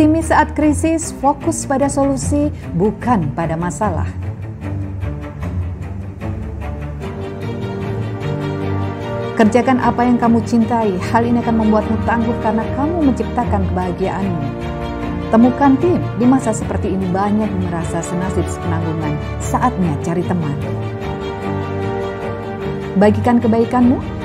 Optimis saat krisis, fokus pada solusi, bukan pada masalah. Kerjakan apa yang kamu cintai, hal ini akan membuatmu tangguh karena kamu menciptakan kebahagiaanmu. Temukan tim, di masa seperti ini banyak merasa senasib sepenanggungan, saatnya cari teman. Bagikan kebaikanmu,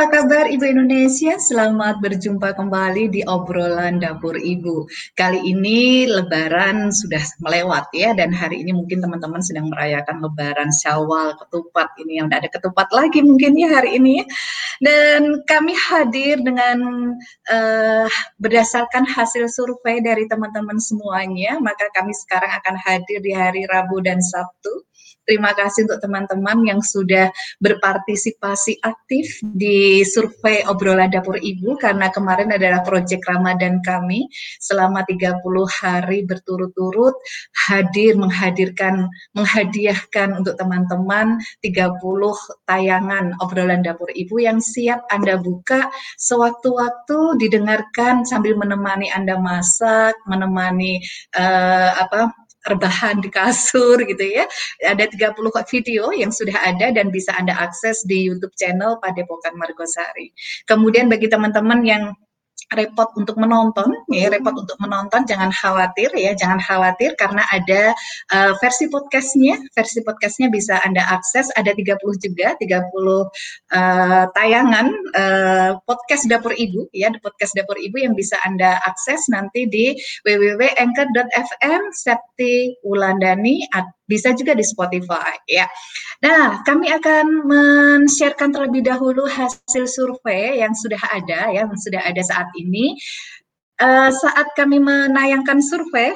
Apa kabar Ibu Indonesia? Selamat berjumpa kembali di obrolan dapur Ibu. Kali ini Lebaran sudah melewat ya, dan hari ini mungkin teman-teman sedang merayakan Lebaran Syawal ketupat ini yang ada ketupat lagi mungkin ya hari ini. Ya. Dan kami hadir dengan uh, berdasarkan hasil survei dari teman-teman semuanya, maka kami sekarang akan hadir di hari Rabu dan Sabtu Terima kasih untuk teman-teman yang sudah berpartisipasi aktif di survei obrolan dapur ibu karena kemarin adalah proyek Ramadan kami. Selama 30 hari berturut-turut hadir menghadirkan menghadiahkan untuk teman-teman 30 tayangan obrolan dapur ibu yang siap Anda buka sewaktu-waktu didengarkan sambil menemani Anda masak, menemani uh, apa rebahan di kasur gitu ya. Ada 30 video yang sudah ada dan bisa Anda akses di YouTube channel Padepokan Margosari. Kemudian bagi teman-teman yang repot untuk menonton ya repot untuk menonton jangan khawatir ya jangan khawatir karena ada uh, versi podcastnya. Versi podcastnya bisa anda akses ada 30 juga 30 uh, tayangan uh, podcast dapur ibu ya podcast dapur ibu yang bisa anda akses nanti di www.anchor.fm Septi Wulandani bisa juga di Spotify ya. Nah, kami akan men-sharekan terlebih dahulu hasil survei yang sudah ada ya, yang sudah ada saat ini. Uh, saat kami menayangkan survei,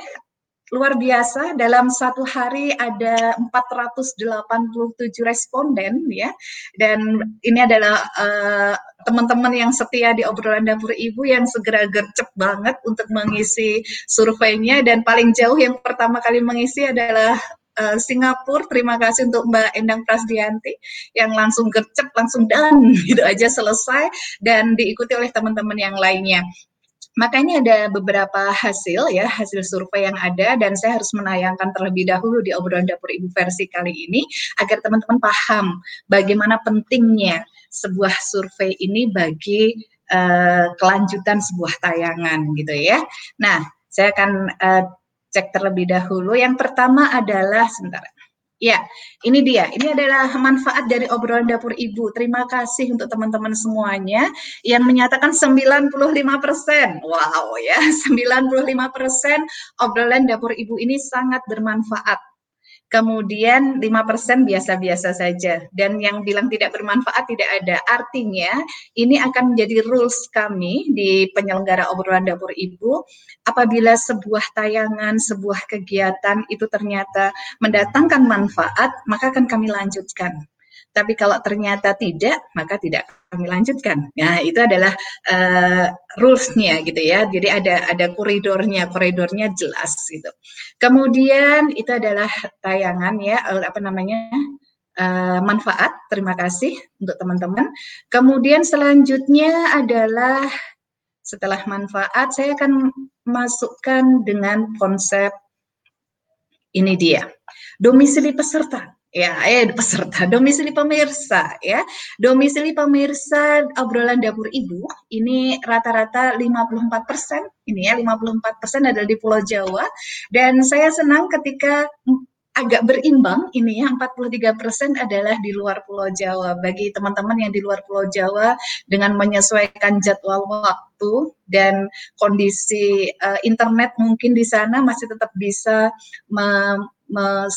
luar biasa dalam satu hari ada 487 responden ya dan ini adalah uh, teman-teman yang setia di obrolan dapur ibu yang segera gercep banget untuk mengisi surveinya dan paling jauh yang pertama kali mengisi adalah uh, Singapura. Terima kasih untuk Mbak Endang Prasdianti yang langsung gercep, langsung dan gitu aja selesai dan diikuti oleh teman-teman yang lainnya. Makanya ada beberapa hasil ya, hasil survei yang ada dan saya harus menayangkan terlebih dahulu di obrolan dapur ibu versi kali ini agar teman-teman paham bagaimana pentingnya sebuah survei ini bagi uh, kelanjutan sebuah tayangan gitu ya. Nah, saya akan uh, cek terlebih dahulu. Yang pertama adalah sebentar. Ya, ini dia. Ini adalah manfaat dari obrolan dapur ibu. Terima kasih untuk teman-teman semuanya yang menyatakan 95%. Wow ya, 95% obrolan dapur ibu ini sangat bermanfaat kemudian 5% biasa-biasa saja. Dan yang bilang tidak bermanfaat tidak ada. Artinya ini akan menjadi rules kami di penyelenggara obrolan dapur ibu. Apabila sebuah tayangan, sebuah kegiatan itu ternyata mendatangkan manfaat, maka akan kami lanjutkan. Tapi kalau ternyata tidak, maka tidak kami lanjutkan. Nah, itu adalah uh, rules-nya gitu ya. Jadi ada ada koridornya, koridornya jelas gitu. Kemudian itu adalah tayangan ya, eh, apa namanya? Uh, manfaat. Terima kasih untuk teman-teman. Kemudian selanjutnya adalah setelah manfaat saya akan masukkan dengan konsep ini dia. Domisili peserta ya eh peserta domisili pemirsa ya. Domisili pemirsa obrolan dapur ibu ini rata-rata 54 persen ini ya 54 persen adalah di Pulau Jawa. Dan saya senang ketika agak berimbang ini ya 43 persen adalah di luar Pulau Jawa. Bagi teman-teman yang di luar Pulau Jawa dengan menyesuaikan jadwal waktu dan kondisi uh, internet mungkin di sana masih tetap bisa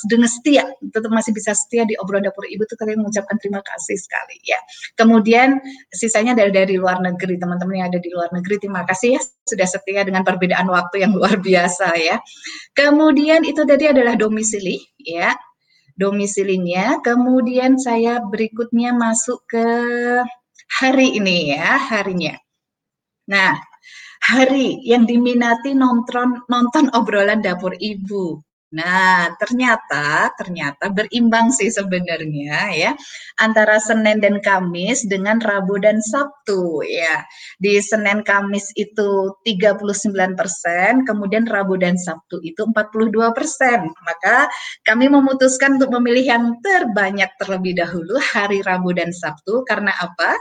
dengan setia tetap masih bisa setia di obrolan dapur ibu tuh kalian mengucapkan terima kasih sekali ya kemudian sisanya dari dari luar negeri teman-teman yang ada di luar negeri terima kasih ya sudah setia dengan perbedaan waktu yang luar biasa ya kemudian itu tadi adalah domisili ya domisilinya. Kemudian saya berikutnya masuk ke hari ini ya, harinya. Nah, hari yang diminati nonton nonton obrolan dapur ibu. Nah, ternyata ternyata berimbang sih sebenarnya ya antara Senin dan Kamis dengan Rabu dan Sabtu ya. Di Senin Kamis itu 39%, kemudian Rabu dan Sabtu itu 42%. Maka kami memutuskan untuk memilih yang terbanyak terlebih dahulu hari Rabu dan Sabtu karena apa?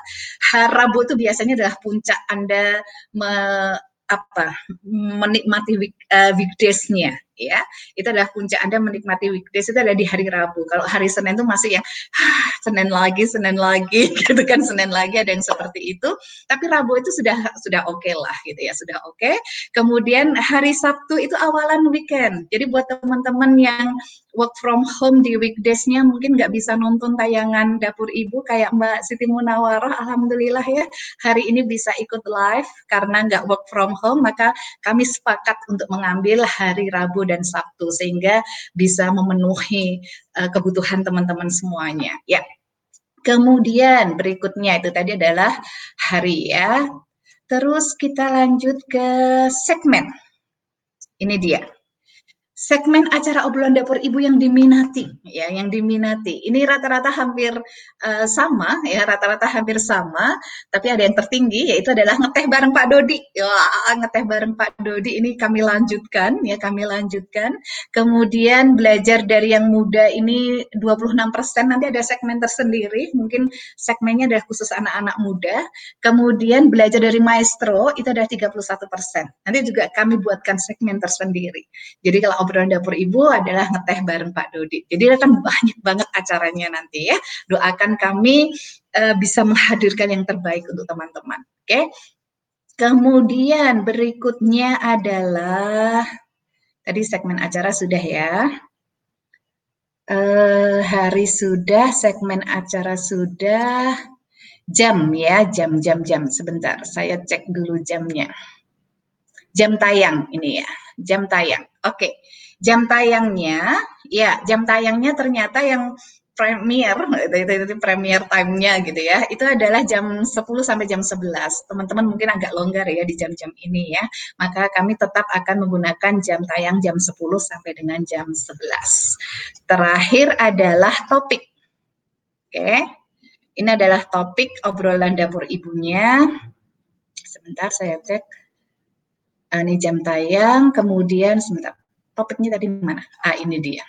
Hari Rabu itu biasanya adalah puncak Anda me, apa menikmati week, uh, weekdays-nya ya. Itu adalah puncak anda menikmati weekdays itu ada di hari Rabu. Kalau hari Senin itu masih yang Senin lagi Senin lagi gitu kan Senin lagi ada yang seperti itu. Tapi Rabu itu sudah sudah oke okay lah gitu ya sudah oke. Okay. kemudian hari Sabtu itu awalan weekend. Jadi buat teman-teman yang work from home di weekdaysnya mungkin nggak bisa nonton tayangan dapur ibu kayak Mbak Siti Munawarah Alhamdulillah ya hari ini bisa ikut live. Karena nggak work from home maka kami sepakat untuk mengambil hari Rabu dan Sabtu sehingga bisa memenuhi uh, kebutuhan teman-teman semuanya. Ya. Kemudian berikutnya itu tadi adalah hari ya. Terus kita lanjut ke segmen. Ini dia segmen acara obrolan dapur ibu yang diminati ya yang diminati. Ini rata-rata hampir uh, sama ya rata-rata hampir sama tapi ada yang tertinggi yaitu adalah ngeteh bareng Pak Dodi. Ya ngeteh bareng Pak Dodi ini kami lanjutkan ya kami lanjutkan. Kemudian belajar dari yang muda ini 26% nanti ada segmen tersendiri. Mungkin segmennya adalah khusus anak-anak muda. Kemudian belajar dari maestro itu ada 31% nanti juga kami buatkan segmen tersendiri. Jadi kalau obrolan dapur ibu adalah ngeteh bareng Pak Dodi. Jadi akan banyak banget acaranya nanti ya. Doakan kami uh, bisa menghadirkan yang terbaik untuk teman-teman. Oke. Okay? Kemudian berikutnya adalah tadi segmen acara sudah ya. Uh, hari sudah, segmen acara sudah, jam ya, jam jam jam. Sebentar, saya cek dulu jamnya. Jam tayang ini ya jam tayang. Oke, okay. Jam tayangnya, ya jam tayangnya ternyata yang premier itu, itu, itu premier time-nya gitu ya itu adalah jam 10 sampai jam 11 teman-teman mungkin agak longgar ya di jam-jam ini ya maka kami tetap akan menggunakan jam tayang jam 10 sampai dengan jam 11 terakhir adalah topik. Oke okay. ini adalah topik obrolan dapur ibunya. Sebentar saya cek. Uh, ini jam tayang, kemudian sebentar, topiknya tadi mana? Ah, ini dia.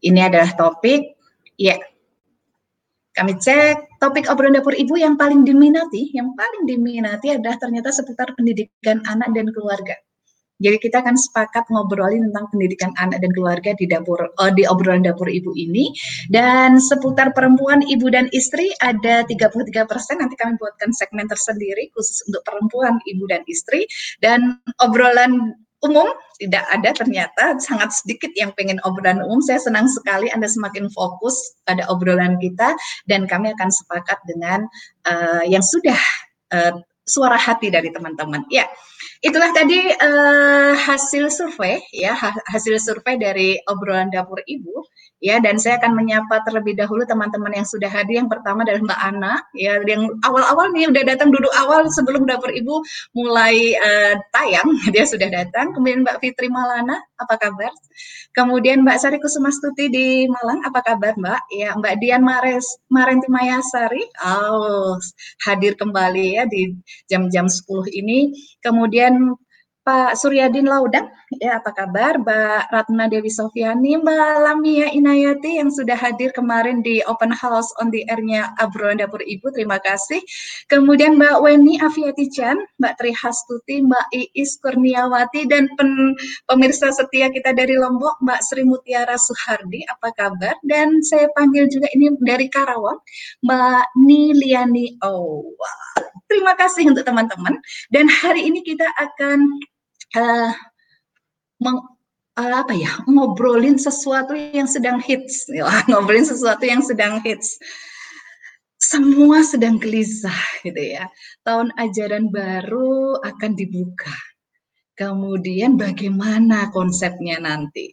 Ini adalah topik, ya. Kami cek topik obrolan dapur ibu yang paling diminati, yang paling diminati adalah ternyata seputar pendidikan anak dan keluarga. Jadi kita akan sepakat ngobrolin tentang pendidikan anak dan keluarga di dapur uh, di obrolan dapur ibu ini dan seputar perempuan, ibu dan istri ada 33% nanti kami buatkan segmen tersendiri khusus untuk perempuan, ibu dan istri dan obrolan umum tidak ada ternyata sangat sedikit yang pengen obrolan umum. Saya senang sekali Anda semakin fokus pada obrolan kita dan kami akan sepakat dengan uh, yang sudah uh, suara hati dari teman-teman. Ya, itulah tadi uh, hasil survei ya hasil survei dari obrolan dapur ibu ya dan saya akan menyapa terlebih dahulu teman-teman yang sudah hadir. Yang pertama adalah Mbak Ana. Ya yang awal-awal nih udah datang duduk awal sebelum dapur ibu mulai uh, tayang. Dia sudah datang. Kemudian Mbak Fitri Malana apa kabar? Kemudian Mbak Sari Kusumastuti di Malang apa kabar Mbak? Ya Mbak Dian Mares Marenti Mayasari. Oh hadir kembali ya di jam-jam 10 ini. Kemudian Pak Suryadin Laudang, ya apa kabar? Mbak Ratna Dewi Sofiani, Mbak Lamia Inayati yang sudah hadir kemarin di open house on the air-nya Abroan Dapur Ibu, terima kasih. Kemudian Mbak Weni Afiati Chan, Mbak Tri Hastuti, Mbak Iis Kurniawati, dan pen, pemirsa setia kita dari Lombok, Mbak Sri Mutiara Suhardi, apa kabar? Dan saya panggil juga ini dari Karawang, Mbak Niliani Oh, terima kasih untuk teman-teman. Dan hari ini kita akan uh, meng, uh, apa ya ngobrolin sesuatu yang sedang hits, ya, ngobrolin sesuatu yang sedang hits. Semua sedang gelisah gitu ya. Tahun ajaran baru akan dibuka. Kemudian bagaimana konsepnya nanti?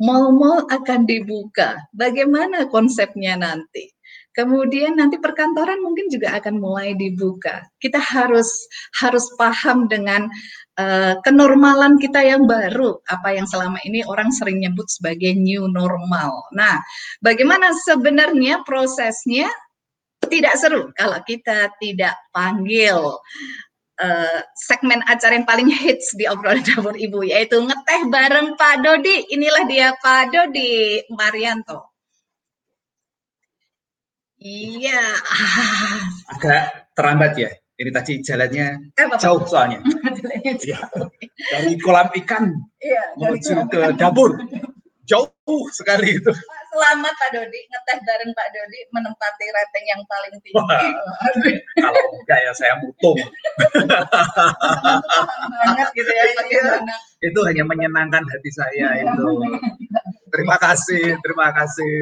Mall-mall akan dibuka, bagaimana konsepnya nanti? Kemudian nanti perkantoran mungkin juga akan mulai dibuka. Kita harus harus paham dengan uh, kenormalan kita yang baru, apa yang selama ini orang sering nyebut sebagai new normal. Nah, bagaimana sebenarnya prosesnya? Tidak seru kalau kita tidak panggil uh, segmen acara yang paling hits di obrolan dapur ibu yaitu ngeteh bareng Pak Dodi. Inilah dia Pak Dodi Marianto. Iya. Agak terlambat ya. Ini tadi jalannya eh, jauh soalnya. ya. Dari kolam ikan iya, menuju ke ikan. dapur. Jauh sekali itu. Selamat Pak Dodi, ngeteh bareng Pak Dodi menempati rating yang paling tinggi. Wah, kalau enggak ya saya mutung. banget gitu ya. Iya. Itu hanya menyenangkan hati saya itu. Terima kasih, terima kasih.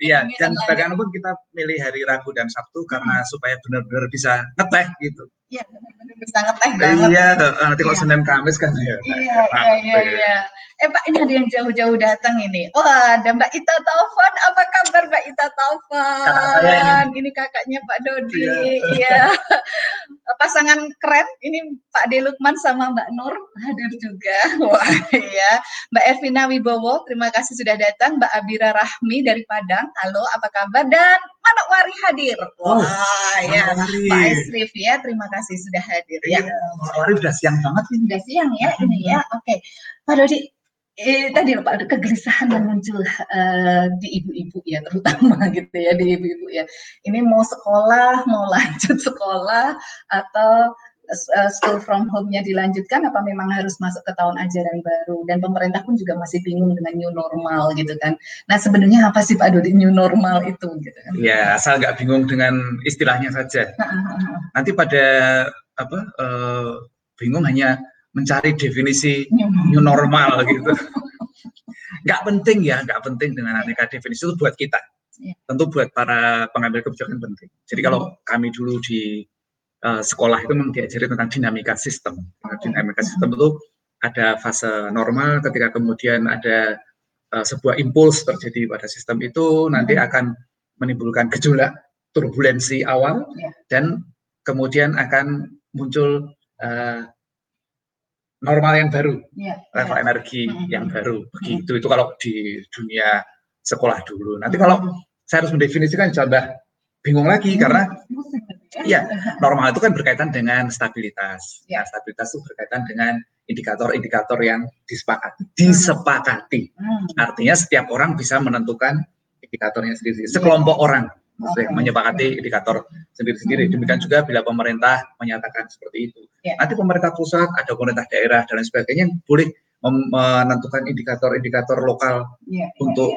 Iya, dan bagaimanapun kita milih hari Rabu dan Sabtu karena supaya benar-benar bisa ngeteh gitu. Iya, benar-benar bisa ngeteh banget. Iya, nanti kalau iya. Senin Kamis kan ya. Iya, iya, iya, iya. Eh Pak, ini ada yang jauh-jauh datang ini. Oh, ada Mbak Ita Taufan. Apa kabar Mbak Ita Taufan? Ini. ini kakaknya Pak Dodi. Iya. iya. Pasangan keren. Ini Pak De Lukman sama Mbak Nur hadir juga. Wah, iya. Mbak Ervina Wibowo, terima kasih sudah datang. Mbak Abira Rahmi dari Padang. Halo, apa kabar? Dan Manok Wari hadir. Wah, oh, ya. Pak Esrif ya, terima kasih sudah hadir ya. Iya, Wari sudah siang banget. Sudah siang ya ini ya. Oke. Pak Dodi, eh, tadi Pak ada kegelisahan yang muncul uh, di ibu-ibu ya terutama gitu ya di ibu-ibu ya ini mau sekolah mau lanjut sekolah atau uh, school from home-nya dilanjutkan apa memang harus masuk ke tahun ajaran baru dan pemerintah pun juga masih bingung dengan new normal gitu kan nah sebenarnya apa sih Pak Dodi new normal itu gitu kan ya asal nggak bingung dengan istilahnya saja nanti pada apa uh, bingung hanya mencari definisi new normal gitu. Nggak penting ya, nggak penting dengan aneka definisi itu buat kita. Iya. Tentu buat para pengambil kebijakan penting. Jadi kalau kami dulu di uh, sekolah itu memang diajari tentang dinamika sistem. Dinamika sistem itu ada fase normal ketika kemudian ada uh, sebuah impuls terjadi pada sistem itu nanti akan menimbulkan gejolak turbulensi awal iya. dan kemudian akan muncul uh, normal yang baru, ya, level ya. energi hmm. yang baru. Begitu itu kalau di dunia sekolah dulu. Nanti kalau saya harus mendefinisikan coba bingung lagi hmm. karena ya normal itu kan berkaitan dengan stabilitas. Ya. Nah, stabilitas itu berkaitan dengan indikator-indikator yang disepakati. Disepakati. Hmm. Artinya setiap orang bisa menentukan indikatornya sendiri. Sekelompok orang okay. menyepakati indikator sendiri-sendiri. Hmm. Demikian juga bila pemerintah menyatakan seperti itu. Yeah. Nanti pemerintah pusat, ada pemerintah daerah dan lain sebagainya boleh menentukan indikator-indikator lokal yeah, untuk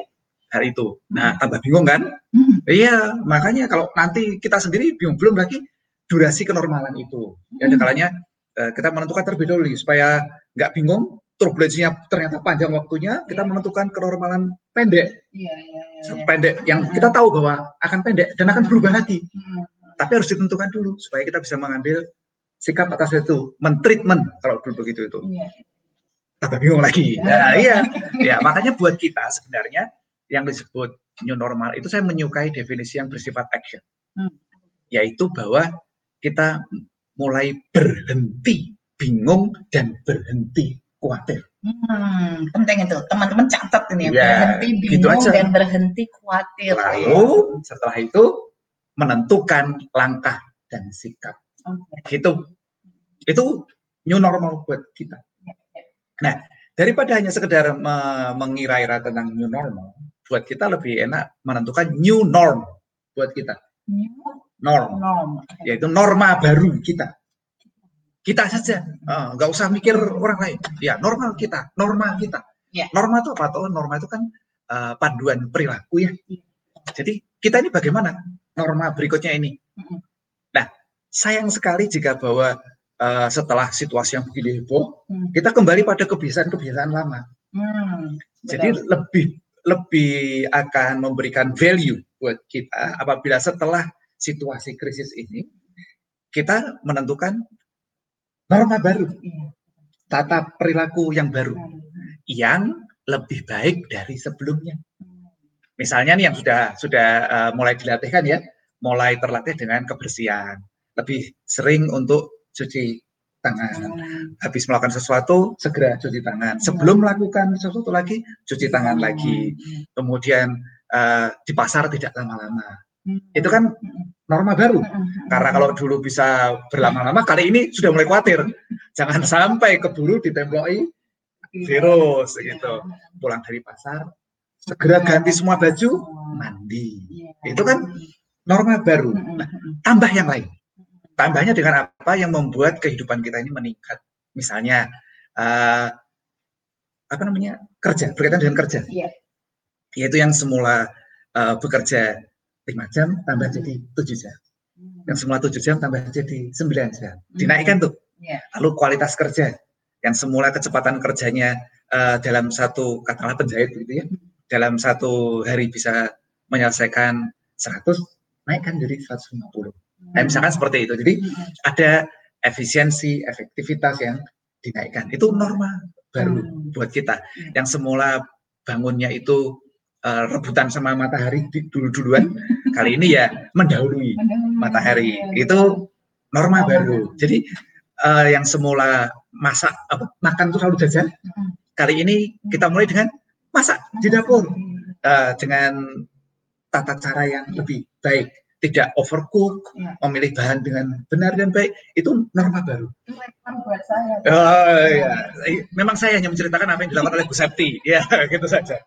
hal itu. Nah, tambah bingung kan? Hmm. Iya, makanya kalau nanti kita sendiri bingung belum lagi durasi kenormalan itu. Ya, ada kalanya eh, kita menentukan terlebih dahulu supaya nggak bingung turbulensinya ternyata panjang waktunya, kita iya. menentukan kenormalan pendek. Iya, iya, iya. Pendek yang kita tahu bahwa akan pendek dan akan berubah lagi. Hmm. Tapi harus ditentukan dulu supaya kita bisa mengambil sikap atas itu, mentreatment kalau dulu begitu itu. Iya. Tambah bingung lagi. Nah, iya. Ya, makanya buat kita sebenarnya yang disebut new normal itu saya menyukai definisi yang bersifat action. Hmm. Yaitu bahwa kita mulai berhenti bingung dan berhenti khawatir. Hmm, penting itu. Teman-teman catat ini ya, ya berhenti gitu bingung gitu dan berhenti khawatir. Lalu setelah itu menentukan langkah dan sikap. Okay. Itu itu new normal buat kita. Ya, ya. Nah, daripada hanya sekedar me mengira-ira tentang new normal, buat kita lebih enak menentukan new norm buat kita. New norm, norm. yaitu norma baru kita. Kita saja. Ah, nggak uh, usah mikir orang lain. Ya normal kita. Norma kita. Yeah. norma itu apa tuh norma itu kan uh, panduan perilaku ya. Jadi kita ini bagaimana norma berikutnya ini? Nah sayang sekali jika bahwa uh, setelah situasi yang begini heboh hmm. kita kembali pada kebiasaan-kebiasaan lama. Hmm, jadi lebih lebih akan memberikan value buat kita apabila setelah situasi krisis ini kita menentukan norma baru. Tata perilaku yang baru yang lebih baik dari sebelumnya. Misalnya nih yang sudah sudah uh, mulai dilatihkan ya, mulai terlatih dengan kebersihan, lebih sering untuk cuci tangan. Habis melakukan sesuatu segera cuci tangan. Sebelum melakukan sesuatu lagi cuci tangan lagi. Kemudian uh, di pasar tidak lama-lama. Itu kan norma baru. Karena kalau dulu bisa berlama-lama, kali ini sudah mulai khawatir. Jangan sampai keburu ditemboki virus gitu. Pulang dari pasar, segera ganti semua baju, mandi. Itu kan norma baru. Nah, tambah yang lain. Tambahnya dengan apa yang membuat kehidupan kita ini meningkat. Misalnya, uh, apa namanya kerja berkaitan dengan kerja. Yeah. Yaitu yang semula uh, bekerja lima jam tambah jadi tujuh jam. Yang semula tujuh jam tambah jadi sembilan jam. Dinaikkan tuh. Yeah. Lalu kualitas kerja yang semula kecepatan kerjanya uh, dalam satu katakanlah penjahit gitu ya, dalam satu hari bisa menyelesaikan 100 naikkan jadi 150. Nah, misalkan seperti itu. Jadi ada efisiensi, efektivitas yang dinaikkan. Itu norma baru hmm. buat kita. Yang semula bangunnya itu uh, rebutan sama matahari dulu-duluan, kali ini ya mendahului matahari. Itu norma baru. Jadi uh, yang semula masak apa makan itu selalu jajan, kali ini kita mulai dengan masak di dapur uh, dengan tata cara yang lebih baik tidak overcook, ya. memilih bahan dengan benar dan baik, itu norma baru. buat saya. Oh, ya. Memang saya hanya menceritakan apa yang dilakukan oleh Bu Septi, ya gitu saja.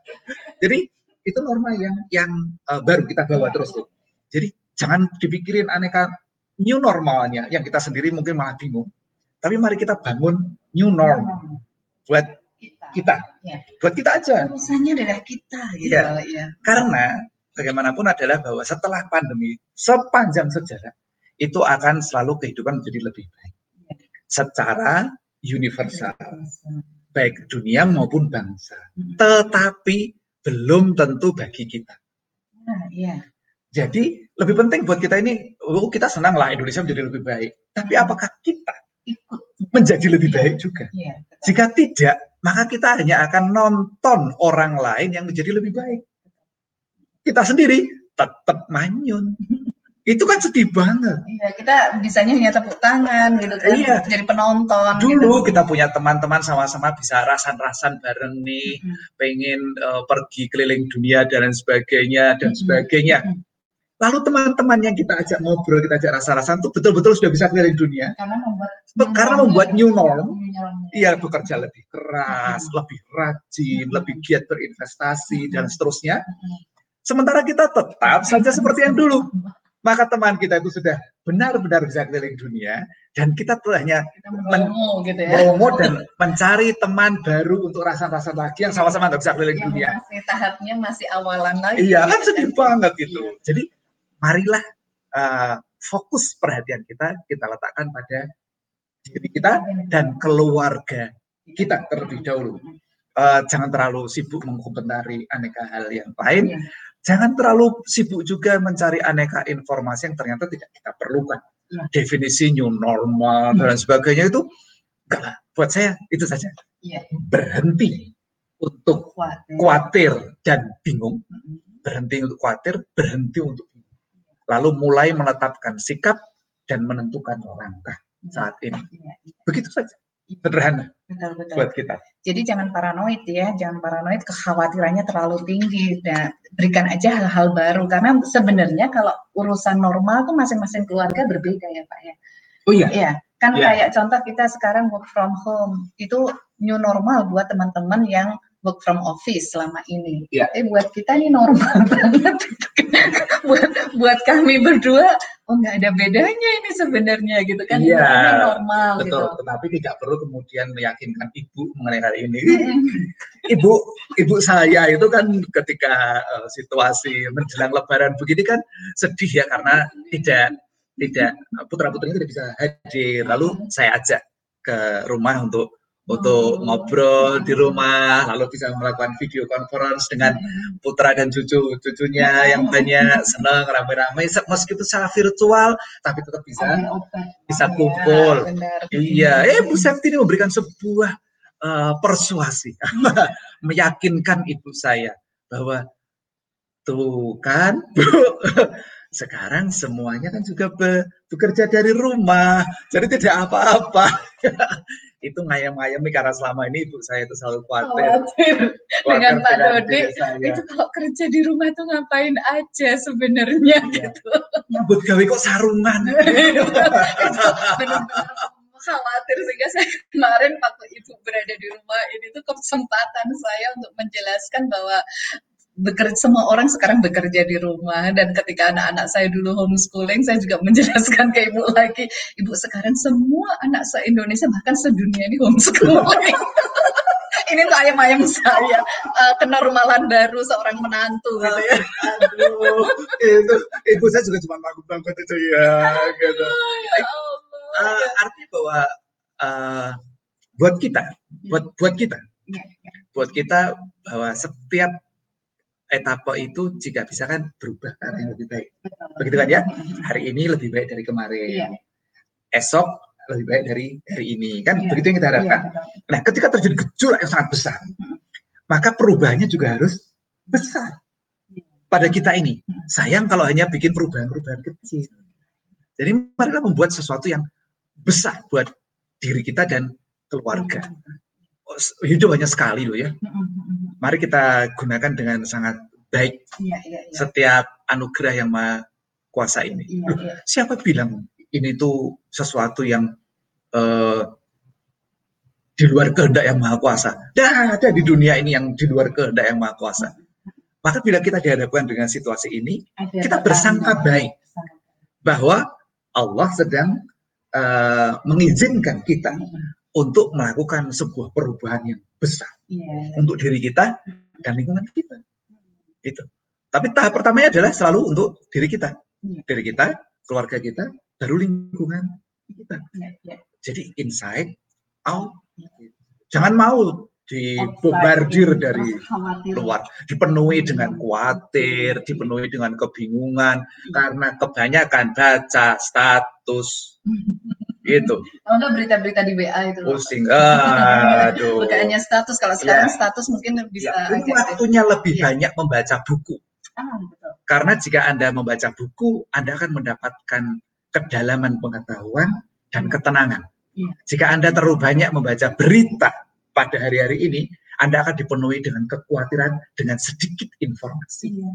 Jadi itu norma yang yang uh, baru kita bawa terus tuh. Jadi jangan dipikirin aneka new normalnya yang kita sendiri mungkin malah bingung. Tapi mari kita bangun new norm buat kita, kita. Ya. buat kita aja. Urusannya adalah kita, gitu. Ya. ya. Karena bagaimanapun adalah bahwa setelah pandemi sepanjang sejarah itu akan selalu kehidupan menjadi lebih baik. Secara universal. Baik dunia maupun bangsa. Tetapi belum tentu bagi kita. Nah, iya. jadi lebih penting buat kita ini oh, kita senang lah Indonesia menjadi lebih baik. Tapi apakah kita ikut. menjadi lebih baik juga? Iya, jika tidak maka kita hanya akan nonton orang lain yang menjadi lebih baik kita sendiri tetap manyun. Itu kan sedih banget. Iya, kita bisanya hanya tepuk tangan gitu kan, iya. jadi penonton. Dulu gitu. kita punya teman-teman sama-sama bisa rasan-rasan bareng nih, hmm. pengen uh, pergi keliling dunia dan sebagainya dan hmm. sebagainya. Hmm. Lalu teman-teman yang kita ajak ngobrol, kita ajak rasa-rasan tuh betul-betul sudah bisa keliling dunia. Karena membuat karena membuat new norm, iya bekerja lebih keras, hmm. lebih rajin, hmm. lebih giat berinvestasi hmm. dan seterusnya. Hmm Sementara kita tetap saja seperti yang dulu. Maka teman kita itu sudah benar-benar bisa keliling dunia dan kita tuh hanya men gitu ya. dan mencari teman baru untuk rasa-rasa lagi yang sama-sama nggak bisa keliling yang dunia. Masih tahapnya masih awalan lagi. Iya kan sedih banget gitu. Iya. Jadi marilah uh, fokus perhatian kita kita letakkan pada diri kita dan keluarga kita terlebih dahulu. Uh, jangan terlalu sibuk mengkomentari aneka hal yang lain. Iya jangan terlalu sibuk juga mencari aneka informasi yang ternyata tidak kita perlukan. Ya. Definisi new normal ya. dan sebagainya itu enggak lah. Buat saya itu saja. Ya. Berhenti untuk khawatir. khawatir dan bingung. Berhenti untuk khawatir, berhenti untuk bingung. Lalu mulai menetapkan sikap dan menentukan langkah saat ini. Ya, ya. Begitu saja sederhana betul, betul. buat kita. Jadi jangan paranoid ya, jangan paranoid kekhawatirannya terlalu tinggi. Nah, berikan aja hal-hal baru karena sebenarnya kalau urusan normal tuh masing-masing keluarga berbeda ya Pak ya. Oh iya. Iya, kan yeah. kayak contoh kita sekarang work from home itu new normal buat teman-teman yang work from office selama ini. Yeah. Eh buat kita ini normal banget. buat buat kami berdua oh nggak ada bedanya ini sebenarnya gitu kan iya, ini normal betul, gitu. Tetapi tidak perlu kemudian meyakinkan ibu mengenai hal ini. ibu ibu saya itu kan ketika uh, situasi menjelang lebaran begini kan sedih ya karena tidak tidak putra putrinya tidak bisa hadir. Lalu saya ajak ke rumah untuk untuk ngobrol di rumah, lalu bisa melakukan video conference dengan putra dan cucu cucunya yang banyak senang rame-rame meskipun secara virtual tapi tetap bisa bisa kumpul. iya, eh Bu Septi ini memberikan sebuah uh, persuasi, meyakinkan ibu saya bahwa tuh kan Bu sekarang semuanya kan juga be bekerja dari rumah, jadi tidak apa-apa. itu ngayam-ngayami karena selama ini ibu saya itu selalu khawatir. khawatir. Dengan Pak Dodi, itu kalau kerja di rumah tuh ngapain aja sebenarnya iya. gitu. Nyambut gawe kok sarungan. khawatir sehingga saya kemarin waktu ibu berada di rumah ini tuh kesempatan saya untuk menjelaskan bahwa bekerja semua orang sekarang bekerja di rumah. Dan ketika anak-anak saya dulu homeschooling saya juga menjelaskan ke ibu lagi ibu sekarang semua anak se Indonesia bahkan sedunia ini homeschooling. Ini tuh ayam-ayam saya. Uh, kenormalan baru seorang menantu gitu ya. Aduh itu ibu saya juga cuma banget itu ya gitu. Ya uh, artinya bahwa uh, buat kita buat buat kita ya, ya. buat kita bahwa setiap etapa itu jika bisa kan berubah ke yang lebih baik. Begitu kan ya? Hari ini lebih baik dari kemarin. Iya. Esok lebih baik dari hari ini. Kan iya. begitu yang kita harapkan. Iya, nah, ketika terjadi gejolak yang sangat besar, maka perubahannya juga harus besar. Pada kita ini, sayang kalau hanya bikin perubahan-perubahan kecil. Jadi marilah membuat sesuatu yang besar buat diri kita dan keluarga. Oh, hidup hanya sekali loh ya mari kita gunakan dengan sangat baik ya, ya, ya. setiap anugerah yang maha kuasa ini. Ya, ya. Siapa bilang ini tuh sesuatu yang uh, di luar kehendak yang maha kuasa? Dan ada di dunia ini yang di luar kehendak yang maha kuasa. Maka bila kita dihadapkan dengan situasi ini, ada kita bersangka baik bahwa Allah sedang uh, mengizinkan kita untuk melakukan sebuah perubahan yang besar yeah. untuk diri kita dan lingkungan kita. Itu. Tapi tahap pertamanya adalah selalu untuk diri kita, yeah. diri kita, keluarga kita, baru lingkungan kita. Yeah, yeah. Jadi inside out. Jangan mau dibombardir dari luar, dipenuhi dengan khawatir, dipenuhi dengan kebingungan karena kebanyakan baca status gitu. Kalau enggak berita-berita di WA itu. Pusing. Aduh. Bukan hanya status, kalau sekarang ya. status mungkin bisa. Ya, waktunya lebih ya. banyak membaca buku. Ah, betul. Karena jika Anda membaca buku, Anda akan mendapatkan kedalaman pengetahuan dan ketenangan. Ya. Jika Anda terlalu banyak membaca berita pada hari-hari ini, Anda akan dipenuhi dengan kekhawatiran dengan sedikit informasi. Ya.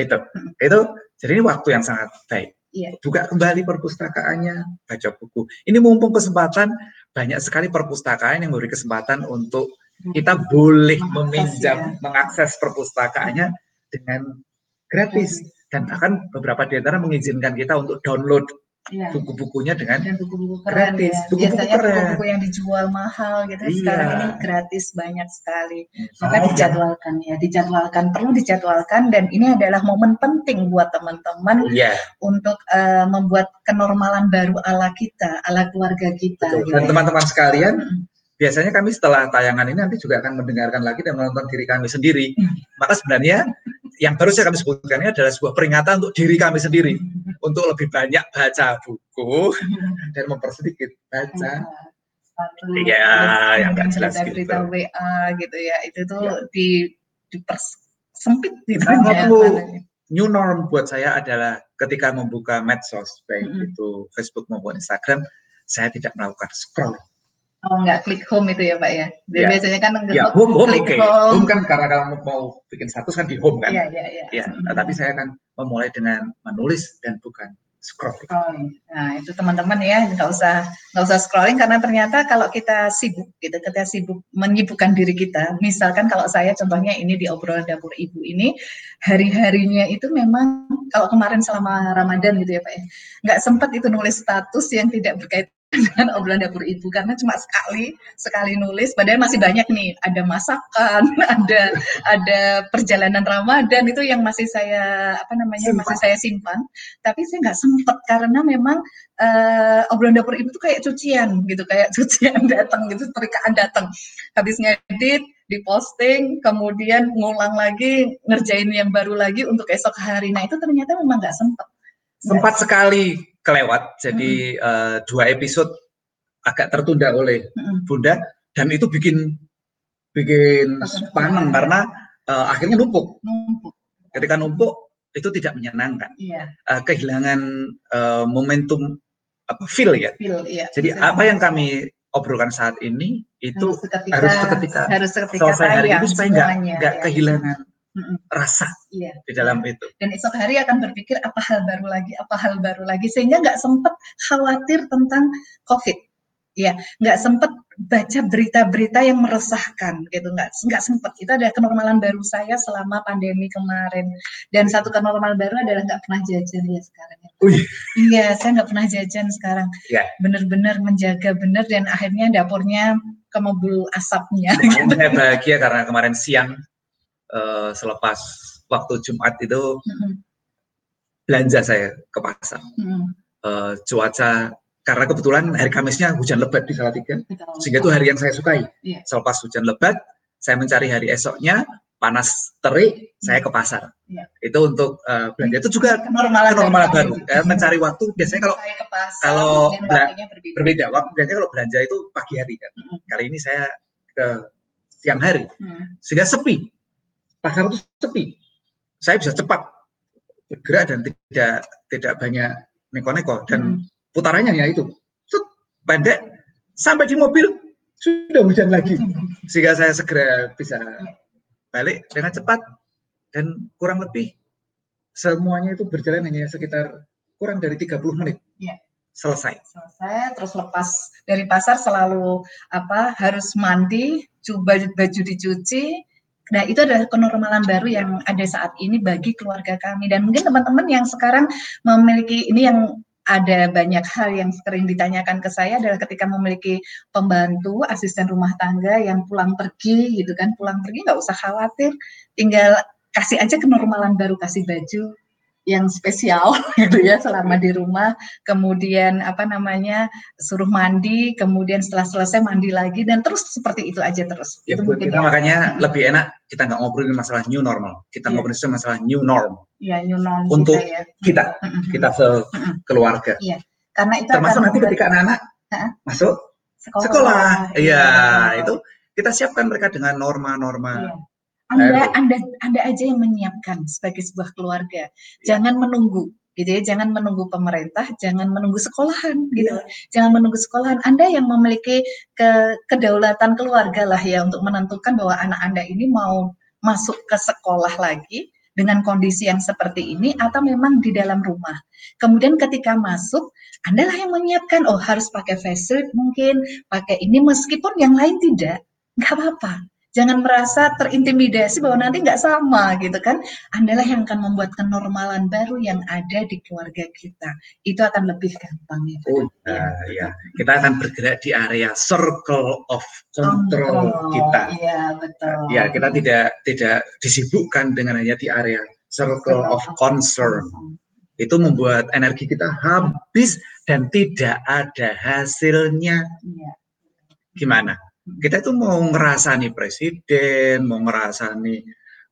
Itu, itu. Jadi ini waktu yang sangat baik. Iya. Buka kembali perpustakaannya, baca buku. Ini mumpung kesempatan banyak sekali perpustakaan yang memberi kesempatan untuk kita boleh meminjam, ya. mengakses perpustakaannya dengan gratis dan bahkan beberapa di antara mengizinkan kita untuk download Iya. buku-bukunya dengan dan buku-buku keren gratis. Ya. Buku-buku Biasanya buku-buku yang dijual mahal gitu. Iya. Sekarang ini gratis banyak sekali. Maka oh, dijadwalkan ya, dijadwalkan perlu dijadwalkan dan ini adalah momen penting buat teman-teman iya. untuk uh, membuat kenormalan baru ala kita, ala keluarga kita. Gitu. Dan ya. teman-teman sekalian, hmm. biasanya kami setelah tayangan ini nanti juga akan mendengarkan lagi dan menonton diri kami sendiri. Hmm. Maka sebenarnya yang baru saya kami sebutkan ini adalah sebuah peringatan untuk diri kami sendiri untuk lebih banyak baca buku dan mempersedikit baca. Iya, yang nggak jelas gitu. Berita WA gitu ya, itu tuh ya. di dipersempit gitu. Ya, new norm buat saya adalah ketika membuka medsos baik mm -hmm. itu Facebook maupun Instagram, saya tidak melakukan scroll Oh nggak klik home itu ya Pak ya? ya. Biasanya kan ya, home, home oke. Okay. Home. home kan karena kalau mau bikin status kan di home kan. Iya, iya, iya. Ya, nah, tapi saya akan memulai dengan menulis dan bukan scrolling. Oh, nah itu teman-teman ya nggak usah nggak usah scrolling karena ternyata kalau kita sibuk gitu, kita sibuk menyibukkan diri kita. Misalkan kalau saya contohnya ini di obrolan dapur ibu ini hari-harinya itu memang kalau kemarin selama Ramadan gitu ya Pak ya, nggak sempat itu nulis status yang tidak berkaitan dengan obrolan dapur ibu karena cuma sekali sekali nulis. Padahal masih banyak nih ada masakan ada ada perjalanan Ramadan itu yang masih saya apa namanya simpan. masih saya simpan. Tapi saya nggak sempet karena memang uh, obrolan dapur ibu tuh kayak cucian gitu kayak cucian datang gitu terikaan datang. Habis ngedit diposting kemudian ngulang lagi ngerjain yang baru lagi untuk esok hari. Nah itu ternyata memang nggak sempet. Sempat sekali kelewat jadi hmm. uh, dua episode agak tertunda oleh hmm. Bunda dan itu bikin bikin panen karena uh, akhirnya numpuk. numpuk. Ketika numpuk itu tidak menyenangkan. Iya. Uh, kehilangan uh, momentum apa feel ya. Feel, iya. Jadi Bisa apa yang kami obrolkan saat ini itu harus seketika, harus seketika, harus seketika selesai hari itu supaya nggak nggak ya. kehilangan rasa iya. di dalam itu. Dan esok hari akan berpikir apa hal baru lagi, apa hal baru lagi, sehingga nggak sempat khawatir tentang COVID. Ya, nggak sempat baca berita-berita yang meresahkan gitu, nggak nggak sempat. Itu adalah kenormalan baru saya selama pandemi kemarin. Dan satu kenormalan baru adalah nggak pernah jajan ya sekarang. Iya, saya nggak pernah jajan sekarang. Ya. Bener-bener menjaga bener dan akhirnya dapurnya kemebul asapnya. Saya bahagia karena kemarin siang uh, selepas waktu Jumat itu mm-hmm. belanja saya ke pasar. Mm-hmm. Uh, cuaca karena kebetulan hari Kamisnya hujan lebat di Salatiga, sehingga itu hari yang saya sukai. Yeah. Selepas hujan lebat, saya mencari hari esoknya panas terik, saya ke pasar. Yeah. Itu untuk uh, belanja itu juga normal normal baru. Ya, mencari waktu biasanya kalau pasar, kalau berbeda. berbeda waktu biasanya kalau belanja itu pagi hari kan. Mm -hmm. Kali ini saya ke siang hari, mm. sehingga sepi pasar itu sepi. Saya bisa cepat bergerak dan tidak tidak banyak neko-neko dan hmm. putarannya ya itu Set, pendek sampai di mobil sudah hujan lagi sehingga saya segera bisa balik dengan cepat dan kurang lebih semuanya itu berjalan hanya sekitar kurang dari 30 menit. Ya. Selesai. Selesai, terus lepas dari pasar selalu apa harus mandi, coba baju dicuci, Nah, itu adalah kenormalan baru yang ada saat ini bagi keluarga kami. Dan mungkin teman-teman yang sekarang memiliki ini yang ada banyak hal yang sering ditanyakan ke saya adalah ketika memiliki pembantu asisten rumah tangga yang pulang pergi gitu kan pulang pergi nggak usah khawatir tinggal kasih aja kenormalan baru kasih baju yang spesial gitu ya selama di rumah kemudian apa namanya suruh mandi kemudian setelah selesai mandi lagi dan terus seperti itu aja terus ya, itu kita ya. makanya lebih enak kita nggak ngobrolin masalah new normal kita ya. ngobrolin masalah new norm ya new norm untuk kita, ya. kita kita sekeluarga ya. karena itu termasuk nanti ketika anak-anak masuk sekolah, sekolah. Iya, ya. itu kita siapkan mereka dengan norma-norma ya anda, Anda, Anda aja yang menyiapkan sebagai sebuah keluarga. Jangan menunggu, gitu ya. Jangan menunggu pemerintah, jangan menunggu sekolahan, gitu. Yeah. Jangan menunggu sekolahan. Anda yang memiliki ke, kedaulatan keluarga lah ya untuk menentukan bahwa anak Anda ini mau masuk ke sekolah lagi dengan kondisi yang seperti ini atau memang di dalam rumah. Kemudian ketika masuk, Anda lah yang menyiapkan, oh harus pakai face shield mungkin, pakai ini meskipun yang lain tidak, nggak apa-apa jangan merasa terintimidasi bahwa nanti nggak sama gitu kan. Andalah yang akan membuat kenormalan baru yang ada di keluarga kita. Itu akan lebih gampang ya. Oh, ya, ya. Kita akan bergerak di area circle of control, control kita. Iya, betul. Ya, kita tidak tidak disibukkan dengan hanya di area circle of concern. Itu membuat energi kita habis dan tidak ada hasilnya. Iya. Gimana? Kita itu mau ngerasani presiden, mau ngerasani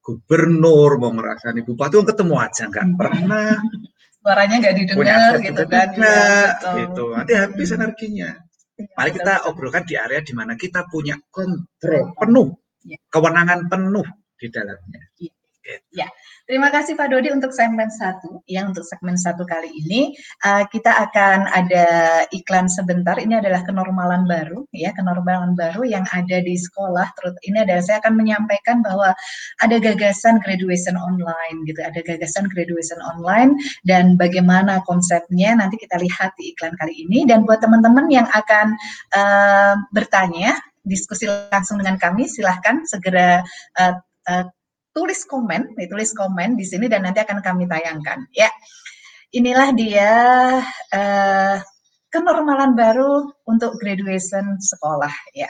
gubernur, mau ngerasani bupati, oh, ketemu aja nggak hmm. pernah. Suaranya nggak didengar gitu kan. Ya, gitu. Nanti habis energinya. Ya, Mari kita obrolkan di area di mana kita punya kontrol penuh, ya. kewenangan penuh di dalamnya. Ya. Gitu. ya. Terima kasih Pak Dodi untuk segmen satu. Ya, untuk segmen satu kali ini uh, kita akan ada iklan sebentar. Ini adalah kenormalan baru, ya, kenormalan baru yang ada di sekolah. Terus ini adalah saya akan menyampaikan bahwa ada gagasan graduation online, gitu. Ada gagasan graduation online dan bagaimana konsepnya nanti kita lihat di iklan kali ini. Dan buat teman-teman yang akan uh, bertanya, diskusi langsung dengan kami, silahkan segera uh, uh, tulis komen, tulis komen di sini dan nanti akan kami tayangkan. Ya, inilah dia uh, kenormalan baru untuk graduation sekolah ya.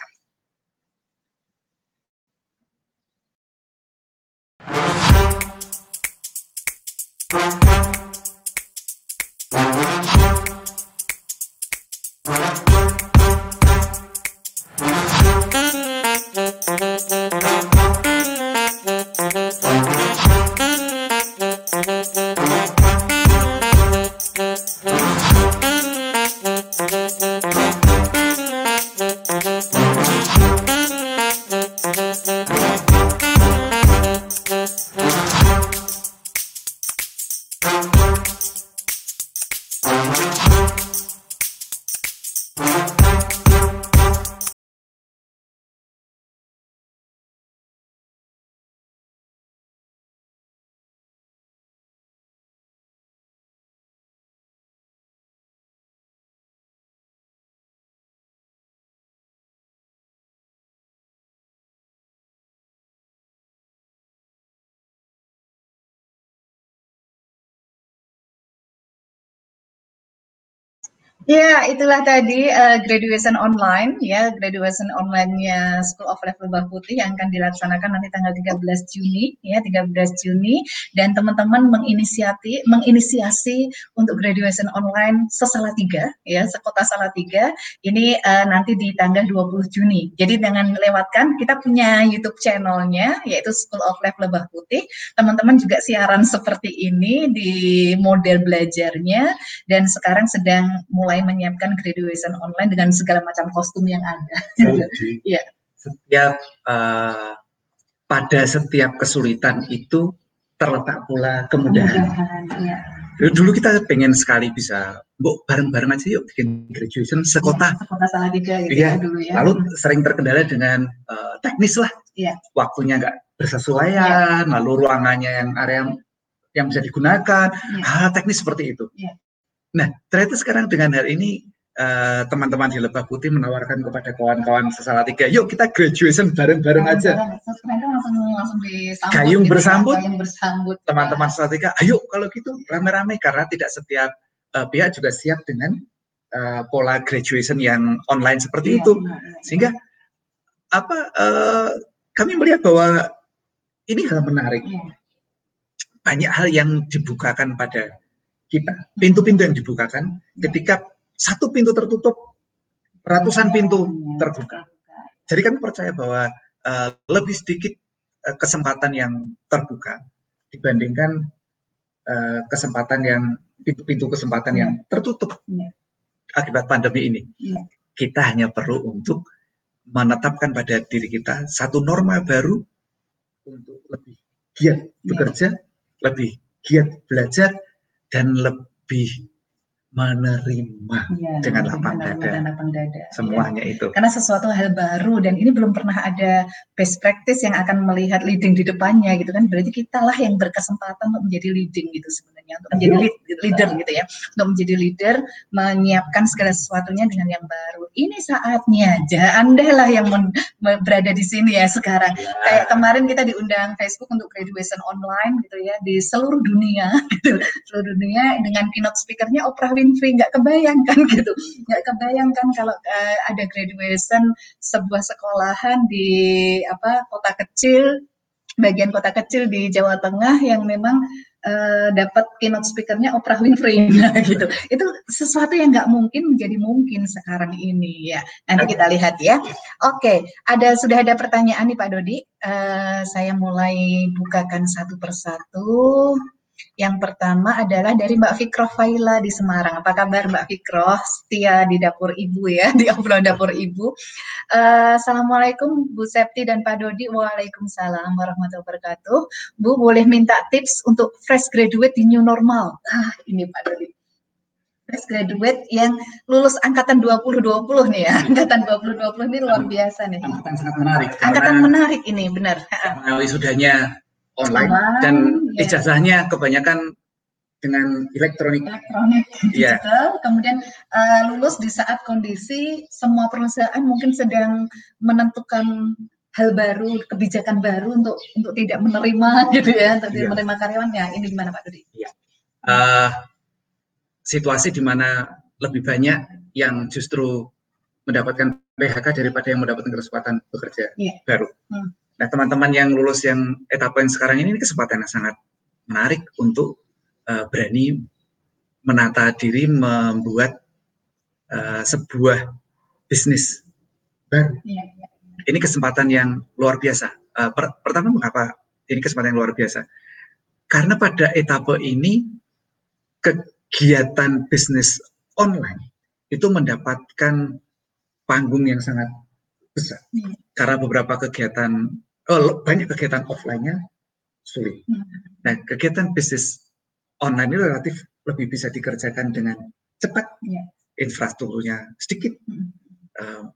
Ya, itulah tadi uh, graduation online ya, graduation online-nya School of Life Lebah Putih yang akan dilaksanakan nanti tanggal 13 Juni ya, 13 Juni dan teman-teman menginisiasi menginisiasi untuk graduation online sesalatiga ya, sekota Salatiga ini uh, nanti di tanggal 20 Juni. Jadi dengan lewatkan kita punya YouTube channelnya yaitu School of Life Lebah Putih. Teman-teman juga siaran seperti ini di model belajarnya dan sekarang sedang mulai mulai menyiapkan graduation online dengan segala macam kostum yang ada. Jadi, ya. Setiap uh, pada setiap kesulitan itu terletak pula kemudahan. kemudahan ya. Dulu kita pengen sekali bisa, bu bareng-bareng aja yuk bikin graduation sekota. Ya, sekota Salatiga gitu ya, ya dulu ya. Lalu sering terkendala dengan uh, teknis lah. Ya. Waktunya nggak bersesuaian, ya. lalu ruangannya yang area yang bisa digunakan, ya. hal teknis seperti itu. Ya. Nah, ternyata sekarang dengan hal ini eh, teman-teman uh, di Lebah Putih menawarkan kepada kawan-kawan sesala tiga, yuk kita graduation bareng-bareng aja. Langsung, langsung disambut, gayung gitu, bersambut, ya, bersambut. Teman-teman ya. tiga, ayo kalau gitu rame-rame karena tidak setiap uh, pihak juga siap dengan uh, pola graduation yang online seperti ya, itu, ya, ya. sehingga apa uh, kami melihat bahwa ini hal menarik. Ya. Banyak hal yang dibukakan pada kita. Pintu-pintu yang dibukakan ketika satu pintu tertutup, ratusan pintu terbuka. Jadi kami percaya bahwa uh, lebih sedikit uh, kesempatan yang terbuka dibandingkan uh, kesempatan yang pintu-pintu kesempatan yang tertutup akibat pandemi ini. Kita hanya perlu untuk menetapkan pada diri kita satu norma baru untuk lebih giat bekerja, lebih giat belajar, dan lebih menerima ya, dengan lapang dada. lapang dada. Semuanya ya. itu. Karena sesuatu hal baru dan ini belum pernah ada best practice yang akan melihat leading di depannya gitu kan. Berarti kita lah yang berkesempatan untuk menjadi leading gitu sebenarnya, untuk menjadi lead, leader gitu ya. Untuk menjadi leader, menyiapkan segala sesuatunya dengan yang baru. Ini saatnya, aja Anda lah yang men, berada di sini ya sekarang. Ya. Kayak kemarin kita diundang Facebook untuk graduation online gitu ya di seluruh dunia gitu. Seluruh dunia dengan keynote speakernya Oprah Winfrey nggak kebayangkan gitu. Nggak kebayangkan kalau uh, ada graduation sebuah sekolahan di apa kota kecil bagian kota kecil di Jawa Tengah yang memang uh, dapat keynote speakernya Oprah Winfrey. Nah, gitu. Itu sesuatu yang nggak mungkin menjadi mungkin sekarang ini ya. Nanti kita lihat ya. Oke ada sudah ada pertanyaan nih Pak Dodi. Uh, saya mulai bukakan satu persatu yang pertama adalah dari Mbak Fikroh Faila di Semarang. Apa kabar Mbak Fikroh? Setia di dapur ibu ya, di obrolan dapur ibu. Uh, Assalamualaikum Bu Septi dan Pak Dodi. Waalaikumsalam warahmatullahi wabarakatuh. Bu boleh minta tips untuk fresh graduate di new normal. Ah, ini Pak Dodi fresh graduate yang lulus angkatan 2020 nih ya. Angkatan 2020 ini luar biasa nih. Angkatan sangat menarik. Angkatan menarik ini, benar. Melalui sudahnya online Cuman, dan ya. ijazahnya kebanyakan dengan elektronik. Elektronik, iya. digital. Yeah. Kemudian uh, lulus di saat kondisi semua perusahaan mungkin sedang menentukan hal baru, kebijakan baru untuk untuk tidak menerima gitu ya, untuk tidak yeah. menerima karyawannya. Ini gimana Pak Dudi? Yeah. Uh, situasi di mana lebih banyak yang justru mendapatkan PHK daripada yang mendapatkan kesempatan bekerja yeah. baru. Hmm. Nah, teman-teman yang lulus yang etapa yang sekarang ini, ini kesempatan yang sangat menarik untuk uh, berani menata diri membuat uh, sebuah bisnis baru. Yeah. Ini kesempatan yang luar biasa. Uh, per pertama, mengapa ini kesempatan yang luar biasa? Karena pada etapa ini kegiatan bisnis online itu mendapatkan panggung yang sangat besar. Hmm. Karena beberapa kegiatan, oh, banyak kegiatan offline-nya sulit. Hmm. Nah, kegiatan bisnis online ini relatif lebih bisa dikerjakan dengan cepat, yeah. infrastrukturnya sedikit, uh,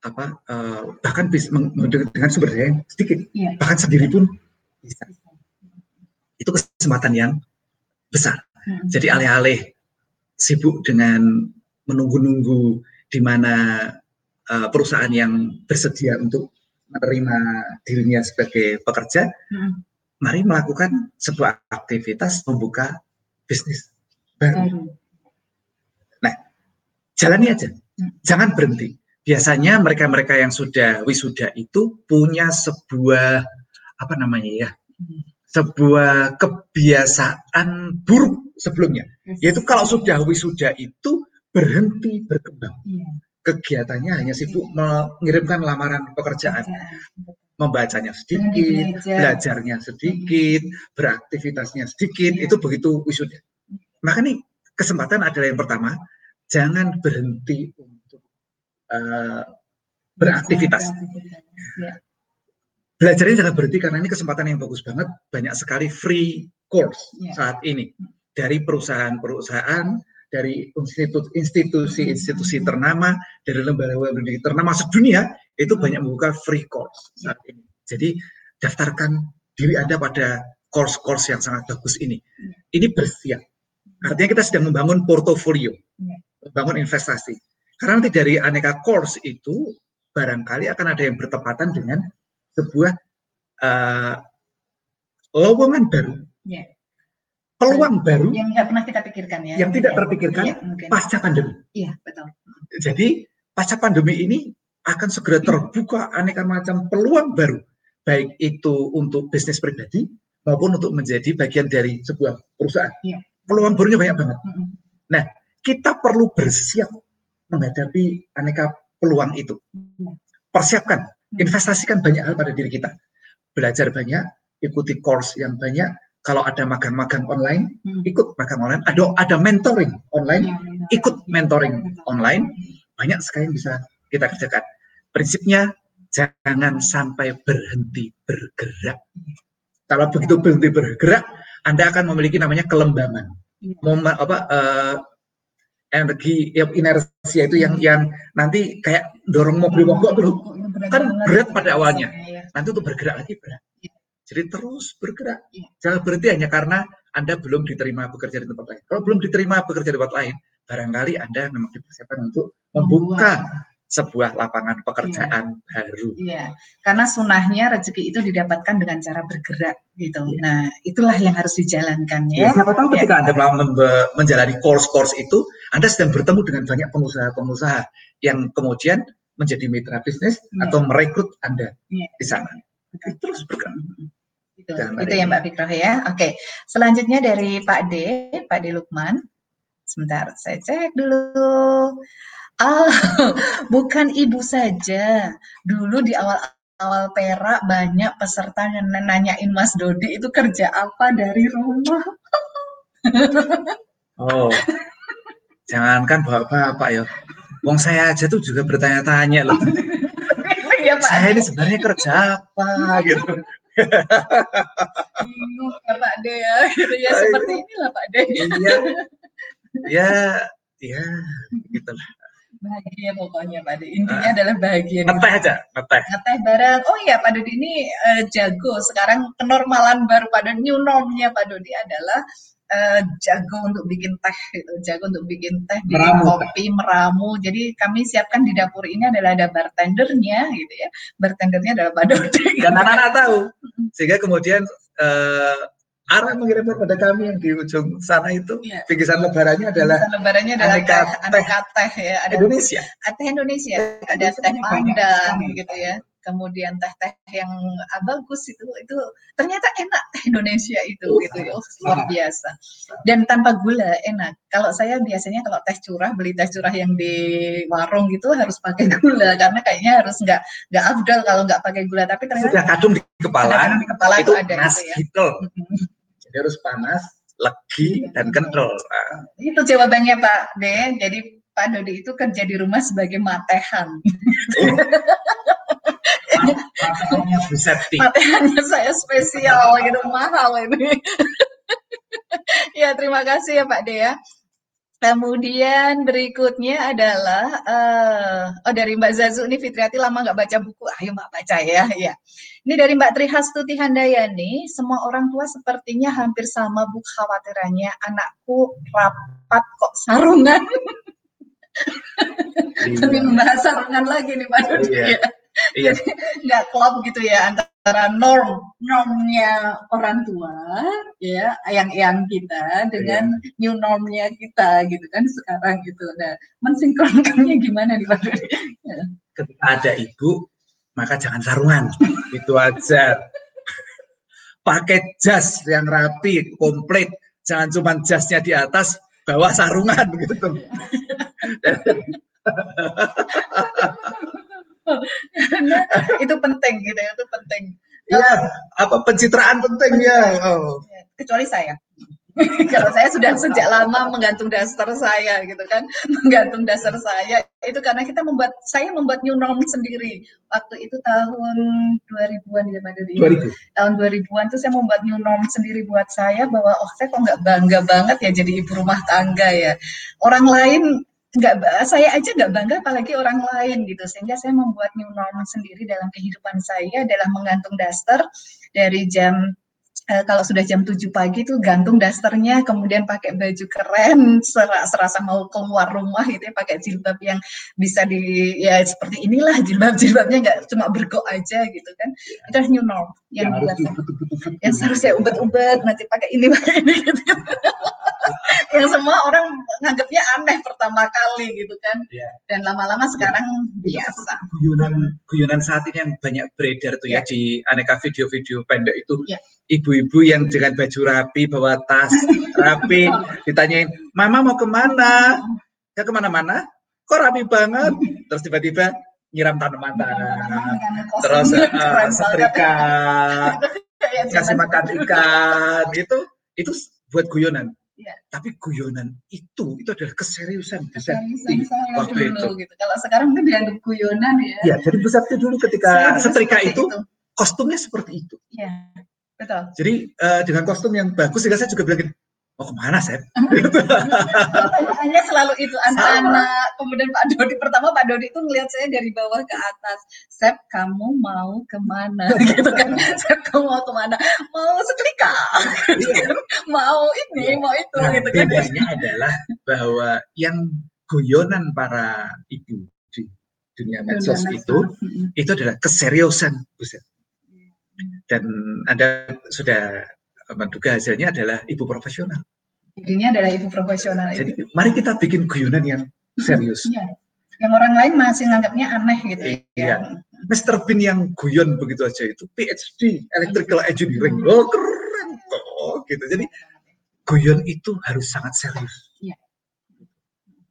apa uh, bahkan bisa dengan sumber daya yang sedikit, yeah. bahkan sendiri pun bisa. Itu kesempatan yang besar. Hmm. Jadi alih-alih sibuk dengan menunggu-nunggu di mana uh, perusahaan yang bersedia untuk menerima dirinya sebagai pekerja, hmm. mari melakukan sebuah aktivitas membuka bisnis baru. Hmm. Nah, jalani aja, hmm. jangan berhenti. Biasanya mereka-mereka yang sudah wisuda itu punya sebuah apa namanya ya, hmm. sebuah kebiasaan buruk sebelumnya, yaitu kalau sudah wisuda itu berhenti berkembang. Iya. Kegiatannya hanya sibuk mengirimkan lamaran pekerjaan. Membacanya sedikit, belajarnya sedikit, beraktivitasnya sedikit, iya. itu begitu wisuda. Maka nih kesempatan adalah yang pertama, jangan berhenti untuk uh, beraktivitas. Ya. Belajarnya jangan berhenti karena ini kesempatan yang bagus banget. Banyak sekali free course saat ini dari perusahaan-perusahaan dari institusi-institusi ternama, dari lembaga pendidikan ternama sedunia, itu banyak membuka free course saat ini. Jadi daftarkan diri Anda pada course-course yang sangat bagus ini. Ini bersiap. Artinya kita sedang membangun portofolio, membangun investasi. Karena nanti dari aneka course itu, barangkali akan ada yang bertepatan dengan sebuah uh, lowongan baru. Yeah peluang baru yang nggak pernah kita pikirkan ya yang tidak terpikirkan ya, pasca pandemi. Iya betul. Jadi pasca pandemi ini akan segera terbuka aneka macam peluang baru, baik itu untuk bisnis pribadi maupun untuk menjadi bagian dari sebuah perusahaan. Ya. Peluang barunya banyak banget. Nah, kita perlu bersiap menghadapi aneka peluang itu. Iya. Persiapkan, investasikan banyak hal pada diri kita. Belajar banyak, ikuti course yang banyak, kalau ada magang-magang online, hmm. ikut magang online. Ada ada mentoring online, ya, ikut mentoring online. Banyak sekali yang bisa kita kerjakan. Prinsipnya jangan sampai berhenti bergerak. Kalau begitu berhenti bergerak, Anda akan memiliki namanya kelembaman. Ya. Mom, apa uh, energi ya, inersia itu yang yang nanti kayak dorong mobil mogok dulu kan berat pada awalnya ya, nanti untuk bergerak lagi berat jadi terus bergerak. Jangan berhenti hanya karena Anda belum diterima bekerja di tempat lain. Kalau belum diterima bekerja di tempat lain, barangkali Anda memang dipersiapkan untuk membuka sebuah lapangan pekerjaan ya. baru. Iya, karena sunahnya rezeki itu didapatkan dengan cara bergerak gitu. Ya. Nah, itulah yang harus dijalankan ya. ya siapa tahu ketika ya. Anda menjalani course-course itu, Anda sedang bertemu dengan banyak pengusaha-pengusaha yang kemudian menjadi mitra bisnis ya. atau merekrut Anda ya. di sana. Terus bergerak. Itu, itu ya Mbak Fikroh ya. Oke, selanjutnya dari Pak D, Pak D Lukman. Sebentar, saya cek dulu. Ah, bukan ibu saja. Dulu di awal-awal perak banyak peserta yang nanyain Mas Dodi itu kerja apa dari rumah. oh, jangankan bapak-bapak ya. Wong saya aja tuh juga bertanya-tanya loh. ya, Pak. Saya ini sebenarnya kerja apa gitu bingung ya Pak De ya. Gitu ya seperti inilah Pak De. Iya. Ya ya gitulah. Bahagia pokoknya Pak De. Intinya uh, adalah bahagia. Ngeteh aja ngeteh. Ngeteh bareng. Oh iya Pak Dodi ini uh, jago. Sekarang kenormalan baru pada new normnya Pak Dodi adalah uh, jago untuk bikin teh gitu, jago untuk bikin teh, bikin meramu, kopi, meramu. Jadi kami siapkan di dapur ini adalah ada bartendernya gitu ya. Bartendernya adalah Dodi. Dan anak-anak tahu. Sehingga kemudian uh, Ara mengirimkan pada kami yang di ujung sana itu ya. bingkisan lebarannya adalah bingkisan lebarannya adalah aneka teh, aneka teh ya ada Indonesia teh Indonesia ada teh Padang gitu ya kemudian teh-teh yang ah, bagus itu itu ternyata enak teh Indonesia itu gitu ya luar biasa dan tanpa gula enak kalau saya biasanya kalau teh curah beli teh curah yang di warung gitu harus pakai gula karena kayaknya harus nggak nggak afdal kalau nggak pakai gula tapi ternyata sudah kadung di kepala, di kepala itu, ada nas gitu, ya. gitu. jadi harus panas legi dan kental itu jawabannya Pak De jadi Pak Dodi itu kerja di rumah sebagai matehan. Oh. Matanya Matanya saya spesial gitu mahal ini. ya terima kasih ya Pak Dea. Kemudian berikutnya adalah uh, oh dari Mbak Zazu ini Fitriati lama nggak baca buku, ayo Mbak baca ya, ya. Ini dari Mbak Trihastuti Handayani, semua orang tua sepertinya hampir sama bu khawatirannya anakku rapat kok sarungan. Iya. Tapi membahas sarungan lagi nih Pak Dodi iya. Ya. Iya. nggak klop gitu ya antara norm normnya orang tua ya yang yang kita dengan iya. new normnya kita gitu kan sekarang gitu. Nah, mensinkronkannya gimana nih Pak Ya. Ketika ada ibu, maka jangan sarungan. itu aja. Pakai jas yang rapi, komplit. Jangan cuma jasnya di atas, bawah sarungan gitu. itu penting gitu ya, itu penting. Iya, apa pencitraan penting ya. Oh. Kecuali saya. Kalau saya sudah sejak lama menggantung dasar saya gitu kan, menggantung dasar saya itu karena kita membuat saya membuat new norm sendiri. Waktu itu tahun 2000-an ya Pak Dodi. 2000. Tahun 2000-an itu saya membuat new norm sendiri buat saya bahwa oh saya kok nggak bangga banget ya jadi ibu rumah tangga ya. Orang lain nggak saya aja nggak bangga apalagi orang lain gitu. Sehingga saya membuat new normal sendiri dalam kehidupan saya adalah menggantung daster dari jam uh, kalau sudah jam 7 pagi tuh gantung dasternya kemudian pakai baju keren serasa mau keluar rumah gitu ya pakai jilbab yang bisa di ya seperti inilah jilbab-jilbabnya nggak cuma bergo aja gitu kan itu new normal yang, yang, yang seharusnya ubet-ubet nanti pakai ini pakai ini gitu yang semua orang nganggapnya aneh pertama kali gitu kan yeah. dan lama-lama sekarang yeah. biasa guyonan guyonan saat ini yang banyak beredar tuh yeah. ya di aneka video-video pendek itu ibu ya. Ibu-ibu yang dengan baju rapi bawa tas rapi ditanyain mama mau ke mana? Ya ke mana-mana. Kok rapi banget? Terus tiba-tiba nyiram tanaman tanah. Terus uh, setrika kasih makan ikan. Itu itu buat guyonan. Ya. Tapi guyonan itu itu adalah keseriusan besar waktu dulu, itu. Gitu. Kalau sekarang kan dianggap guyonan ya. Ya, jadi besarnya dulu ketika setrika itu, itu. kostumnya seperti itu. Iya, betul. Jadi uh, dengan kostum yang bagus, saya juga bilang mau ke mana Sep? Pertanyaannya selalu itu anak-anak. Kemudian Pak Dodi pertama Pak Dodi itu ngelihat saya dari bawah ke atas. Sep kamu mau ke mana? gitu kan? Sep kamu mau ke mana? Mau setrika? Iya. mau ini, iya. mau itu. Nah, gitu kan? Bedanya adalah bahwa yang guyonan para ibu di dunia medsos itu, itu adalah keseriusan, Dan Anda sudah menduga hasilnya adalah ibu profesional. Jadinya adalah ibu profesional. Jadi itu. mari kita bikin guyonan yang serius. Iya. Yang orang lain masih nganggapnya aneh gitu. Ya. Iya. Mr. Bean yang guyon begitu aja itu PhD Electrical Engineering. Oh keren kok gitu. Jadi guyon itu harus sangat serius. Iya.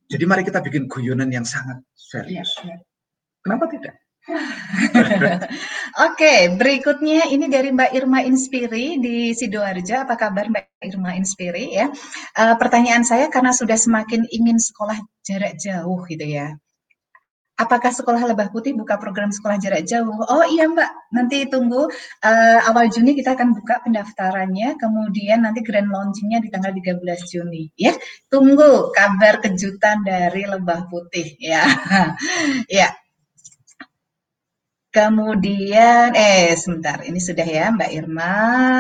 Jadi mari kita bikin guyonan yang sangat serius. Iya, iya. Kenapa tidak? Oke, berikutnya ini dari Mbak Irma Inspiri di Sidoarjo. Apa kabar Mbak Irma Inspiri ya? Uh, pertanyaan saya karena sudah semakin ingin sekolah jarak jauh gitu ya. Apakah sekolah Lebah Putih buka program sekolah jarak jauh? Oh iya Mbak, nanti tunggu uh, awal Juni kita akan buka pendaftarannya, kemudian nanti grand launchingnya di tanggal 13 Juni. Ya, tunggu kabar kejutan dari Lebah Putih ya. ya. Kemudian, eh sebentar, ini sudah ya Mbak Irma.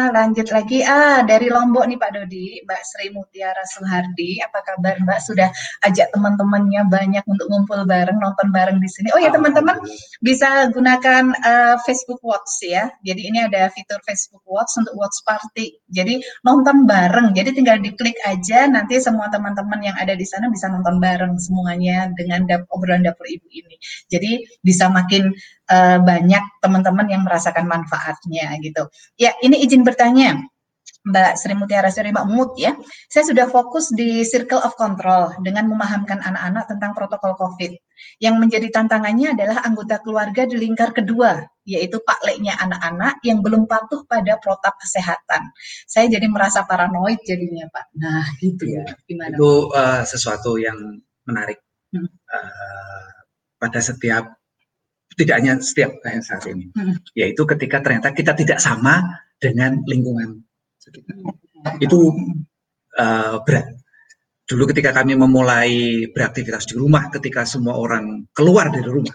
Lanjut lagi, ah dari Lombok nih Pak Dodi, Mbak Sri Mutiara Suhardi. Apa kabar Mbak? Sudah ajak teman-temannya banyak untuk ngumpul bareng, nonton bareng di sini. Oh ya teman-teman bisa gunakan uh, Facebook Watch ya. Jadi ini ada fitur Facebook Watch untuk Watch Party. Jadi nonton bareng. Jadi tinggal diklik aja, nanti semua teman-teman yang ada di sana bisa nonton bareng semuanya dengan dap obrolan dapur ibu ini. Jadi bisa makin uh, banyak teman-teman yang merasakan manfaatnya gitu. Ya, ini izin bertanya. Mbak Sri Mutiara Sri Mbak Mut ya. Saya sudah fokus di circle of control dengan memahamkan anak-anak tentang protokol COVID. Yang menjadi tantangannya adalah anggota keluarga di lingkar kedua, yaitu Pak Leknya anak-anak yang belum patuh pada protap kesehatan. Saya jadi merasa paranoid jadinya Pak. Nah gitu ya. Gimana? Itu uh, sesuatu yang menarik. Hmm. Uh, pada setiap tidak hanya setiap kayak saat ini, hmm. yaitu ketika ternyata kita tidak sama dengan lingkungan sekitar. Hmm. Itu uh, berat. Dulu ketika kami memulai beraktivitas di rumah, ketika semua orang keluar dari rumah,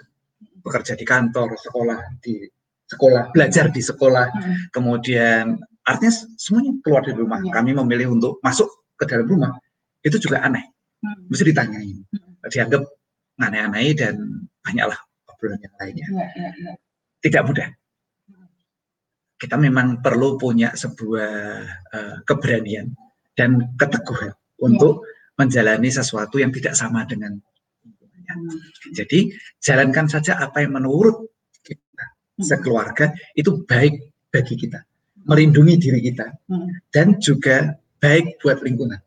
bekerja di kantor, sekolah di sekolah, belajar di sekolah, hmm. kemudian artinya semuanya keluar dari rumah. Ya. Kami memilih untuk masuk ke dalam rumah, itu juga aneh. Hmm. Mesti ditanyain, hmm. dianggap aneh-aneh dan banyaklah obrolan yang lainnya. Ya, ya, ya. Tidak mudah. Kita memang perlu punya sebuah uh, keberanian dan keteguhan ya. untuk menjalani sesuatu yang tidak sama dengan hmm. Jadi jalankan saja apa yang menurut kita hmm. sekeluarga itu baik bagi kita, melindungi diri kita, hmm. dan juga baik buat lingkungan,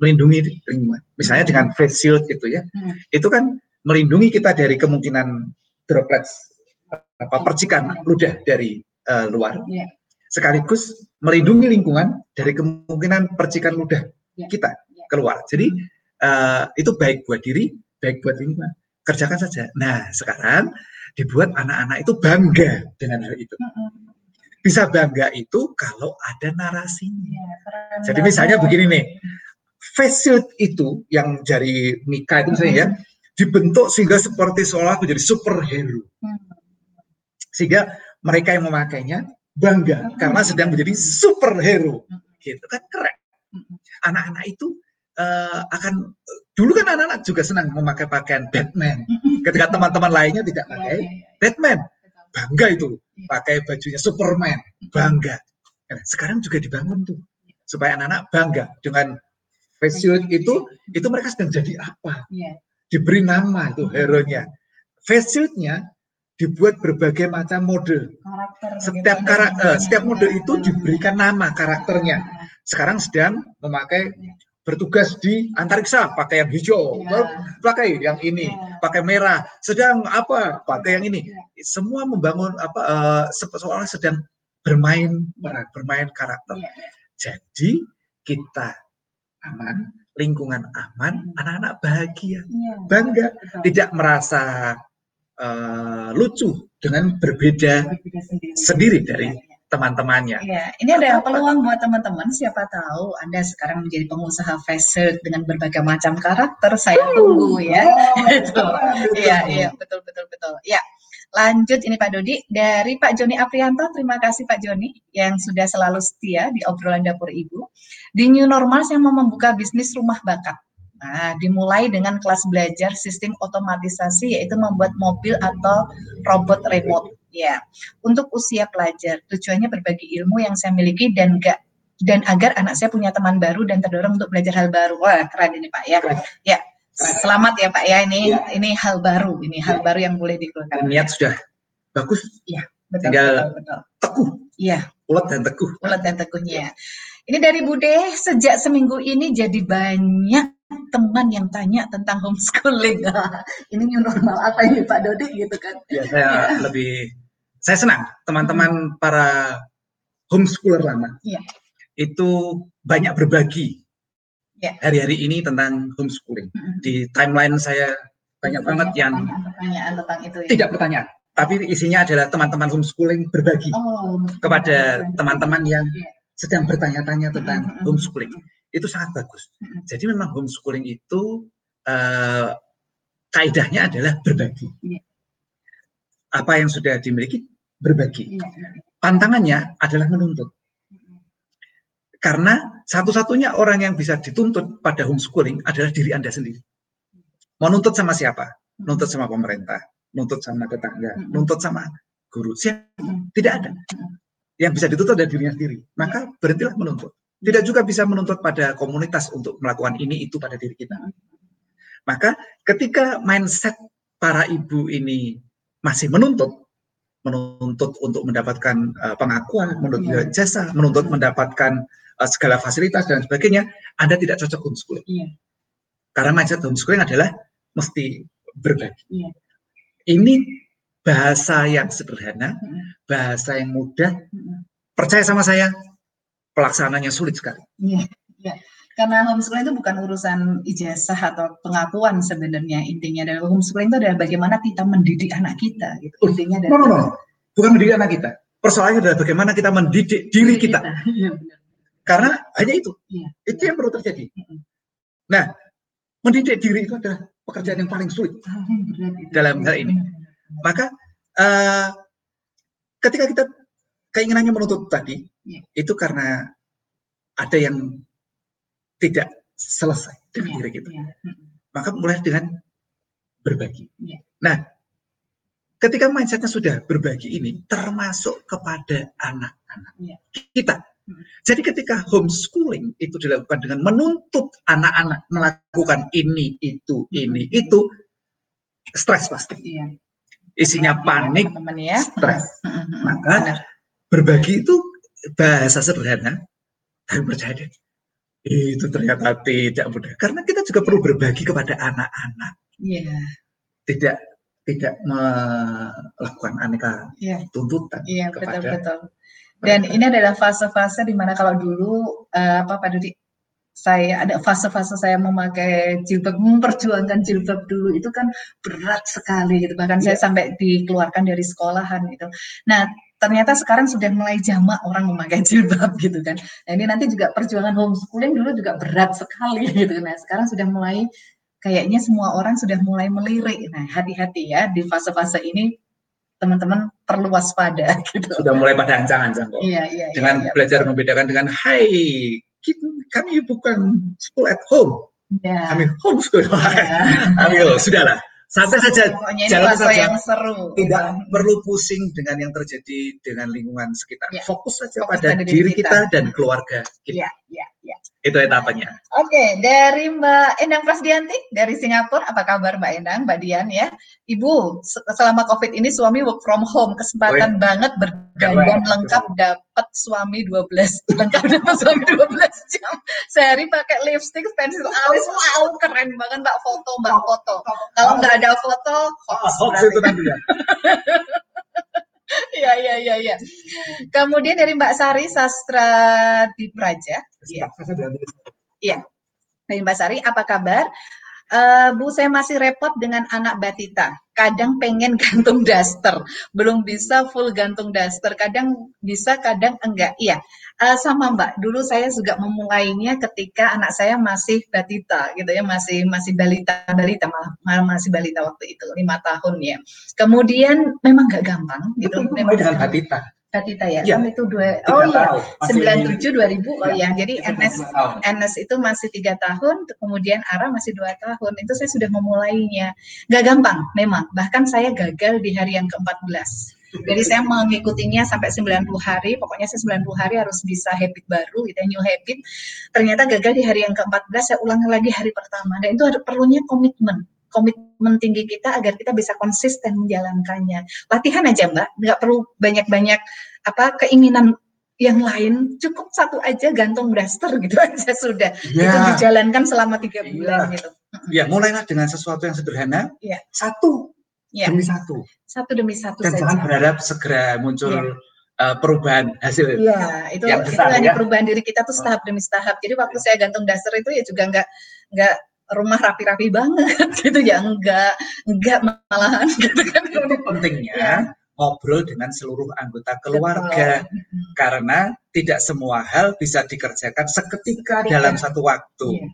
melindungi lingkungan. Misalnya dengan face shield gitu ya, itu kan melindungi kita dari kemungkinan droplets apa percikan ludah dari uh, luar. Yeah. Sekaligus melindungi lingkungan dari kemungkinan percikan ludah yeah. kita keluar. Jadi uh, itu baik buat diri, baik buat lingkungan. Kerjakan saja. Nah, sekarang dibuat anak-anak itu bangga dengan hal itu. Bisa bangga itu kalau ada narasinya. Ya, Jadi misalnya begini nih, face shield itu yang dari Mika itu misalnya ya, dibentuk sehingga seperti seolah menjadi superhero. Hmm. Sehingga mereka yang memakainya bangga hmm. karena sedang menjadi superhero. Hmm. Gitu kan keren. Anak-anak itu uh, akan dulu kan anak-anak juga senang memakai pakaian Batman. Ketika teman-teman lainnya tidak iya, pakai iya, iya. Batman, bangga itu. Pakai bajunya Superman, bangga. Nah, sekarang juga dibangun tuh supaya anak-anak bangga dengan face itu itu mereka sedang jadi apa diberi nama itu hero-nya. Face shield-nya dibuat berbagai macam mode. Karakter, setiap karakter, setiap mode itu diberikan nama karakternya. Sekarang sedang memakai bertugas di antariksa pakai yang hijau, ya. pakai yang ini, ya. pakai merah. Sedang apa? Pakai yang ini. Ya. Semua membangun apa? Uh, seolah sedang bermain bermain karakter. Ya. Jadi kita aman, lingkungan aman, hmm. anak-anak bahagia, ya, bangga, tidak merasa uh, lucu dengan berbeda, berbeda sendiri. sendiri dari ya, ya. teman-temannya. Ya, ini ada peluang buat teman-teman. Siapa tahu Anda sekarang menjadi pengusaha face dengan berbagai macam karakter. Saya tunggu ya. Iya, iya, betul, betul, betul. Ya. Lanjut ini Pak Dodi dari Pak Joni Aprianto. Terima kasih Pak Joni yang sudah selalu setia di obrolan dapur Ibu. Di new normal saya mau membuka bisnis rumah bakat. Nah, dimulai dengan kelas belajar sistem otomatisasi yaitu membuat mobil atau robot remote. Ya, untuk usia pelajar. Tujuannya berbagi ilmu yang saya miliki dan gak dan agar anak saya punya teman baru dan terdorong untuk belajar hal baru. Wah, keren ini Pak ya. Ya, Selamat ya Pak ya ini ya. ini hal baru ini hal ya. baru yang boleh dikeluarkan. Niat sudah bagus. Iya betul. Tinggal betul, betul. teguh. Iya. Ulet dan teguh. Ulet dan teguhnya. Ini dari Bude sejak seminggu ini jadi banyak teman yang tanya tentang homeschooling. ini new normal apa ini Pak Dodi gitu kan? Ya saya ya. lebih saya senang teman-teman para homeschooler lama. Iya. Itu banyak berbagi Ya. hari-hari ini tentang homeschooling. Di timeline saya banyak banget yang pertanyaan tentang itu ya. tidak pertanyaan, tapi isinya adalah teman-teman homeschooling berbagi oh, kepada teman-teman yang ya. sedang bertanya-tanya tentang homeschooling. Itu sangat bagus. Jadi memang homeschooling itu uh, kaidahnya adalah berbagi. Ya. apa yang sudah dimiliki berbagi. Iya, iya. Pantangannya adalah menuntut. Karena satu-satunya orang yang bisa dituntut pada homeschooling adalah diri Anda sendiri. Menuntut sama siapa? Nuntut sama pemerintah, nuntut sama tetangga, nuntut sama guru. Siapa? Tidak ada. Yang bisa dituntut adalah dirinya sendiri. Maka berhentilah menuntut. Tidak juga bisa menuntut pada komunitas untuk melakukan ini itu pada diri kita. Maka ketika mindset para ibu ini masih menuntut, menuntut untuk mendapatkan uh, pengakuan, menuntut yeah. jasa, menuntut mendapatkan segala fasilitas dan sebagainya, Anda tidak cocok homeschooling. Yeah. Karena mindset homeschooling adalah mesti berbagi. Yeah. Ini bahasa yang sederhana, bahasa yang mudah. Percaya sama saya, pelaksananya sulit sekali. Yeah. Yeah. Karena homeschooling itu bukan urusan ijazah atau pengakuan sebenarnya intinya dari homeschooling itu adalah bagaimana kita mendidik anak kita. Gitu. Intinya dari no, no, no. bukan mendidik anak kita. Persoalannya adalah bagaimana kita mendidik diri kita. kita. Ya, benar. Karena hanya itu. Ya, itu yang perlu terjadi. Nah, mendidik diri itu adalah pekerjaan yang paling sulit dalam hal ini. Maka uh, ketika kita keinginannya menuntut tadi, ya. itu karena ada yang tidak selesai dengan ya, diri kita. Ya. Maka mulai dengan berbagi. Ya. Nah, ketika mindsetnya sudah berbagi ini, termasuk kepada anak-anak ya. kita, jadi ketika homeschooling itu dilakukan dengan menuntut anak-anak melakukan ini, itu, ini, itu, stres pasti. Iya. Isinya panik, ya. stres. Maka berbagi itu bahasa sederhana, tapi percaya deh, itu ternyata tidak mudah. Karena kita juga perlu berbagi kepada anak-anak. Iya. Tidak tidak melakukan aneka yeah. tuntutan yeah, kepada betul, betul. Dan ini adalah fase-fase di mana kalau dulu uh, apa Pak Dudi saya ada fase-fase saya memakai jilbab memperjuangkan jilbab dulu itu kan berat sekali gitu bahkan yeah. saya iya. sampai dikeluarkan dari sekolahan gitu. Nah ternyata sekarang sudah mulai jamak orang memakai jilbab gitu kan. Nah ini nanti juga perjuangan homeschooling dulu juga berat sekali gitu. Nah sekarang sudah mulai kayaknya semua orang sudah mulai melirik. Nah hati-hati ya di fase-fase ini teman-teman perlu waspada gitu. Sudah mulai pada ancang-ancang kok. Iya, iya, dengan iya, iya, belajar betul. membedakan dengan hai kami bukan school at home. Ya. Kami homeschool. Ya. Ayo, sudahlah. Santai saja, Pokoknya jalan saja. yang seru. Tidak ya. perlu pusing dengan yang terjadi dengan lingkungan sekitar. Ya. Fokus saja Fokus pada diri kita. kita dan keluarga kita. Ya, ya, ya. Itu etapanya. Oke, okay, dari Mbak Endang Prasdianti dari Singapura, apa kabar Mbak Endang, Mbak Dian ya? Ibu, selama COVID ini suami work from home, kesempatan iya. banget berdandan lengkap dapat suami 12 lengkap dapat suami 12 jam. Sehari pakai lipstick, pensil alis, wow keren banget Mbak foto, Mbak foto. Kalau nggak ada foto, hoax, hoax itu nanti ya. Iya, iya, iya, iya. Kemudian dari Mbak Sari Sastra di Praja. Iya. Iya. Dari Mbak Sari, apa kabar? Uh, Bu, saya masih repot dengan anak Batita. Kadang pengen gantung daster, belum bisa full gantung daster. Kadang bisa, kadang enggak. Iya, uh, sama Mbak. Dulu saya juga memulainya ketika anak saya masih Batita, gitu ya, masih masih balita, balita malah, masih balita waktu itu, lima tahun ya. Kemudian memang nggak gampang, gitu. Memang dengan Batita. Batita ya, ya. itu dua oh iya sembilan tujuh dua ribu oh ya, jadi NS NS itu masih tiga tahun, kemudian Ara masih dua tahun, itu saya sudah memulainya, nggak gampang memang, bahkan saya gagal di hari yang keempat belas. Jadi saya mengikutinya sampai 90 hari, pokoknya saya 90 hari harus bisa habit baru gitu, ya, new habit. Ternyata gagal di hari yang ke-14, saya ulangi lagi hari pertama. Dan itu ada perlunya komitmen komitmen tinggi kita agar kita bisa konsisten menjalankannya. Latihan aja Mbak, nggak perlu banyak-banyak apa keinginan yang lain cukup satu aja gantung daster gitu aja sudah ya. itu dijalankan selama tiga iya. bulan ya. gitu. Ya mulailah dengan sesuatu yang sederhana. Ya. Satu ya. demi satu. Satu demi satu. Dan saja. jangan berharap segera muncul ya. Uh, perubahan hasil ya, itu yang besar, itu ya. perubahan diri kita tuh setahap demi setahap. Jadi waktu saya gantung daster itu ya juga nggak nggak rumah rapi-rapi banget gitu ya enggak enggak malahan gitu kan itu pentingnya ya. ngobrol dengan seluruh anggota keluarga Betul. karena tidak semua hal bisa dikerjakan seketika ya. dalam satu waktu. Ya.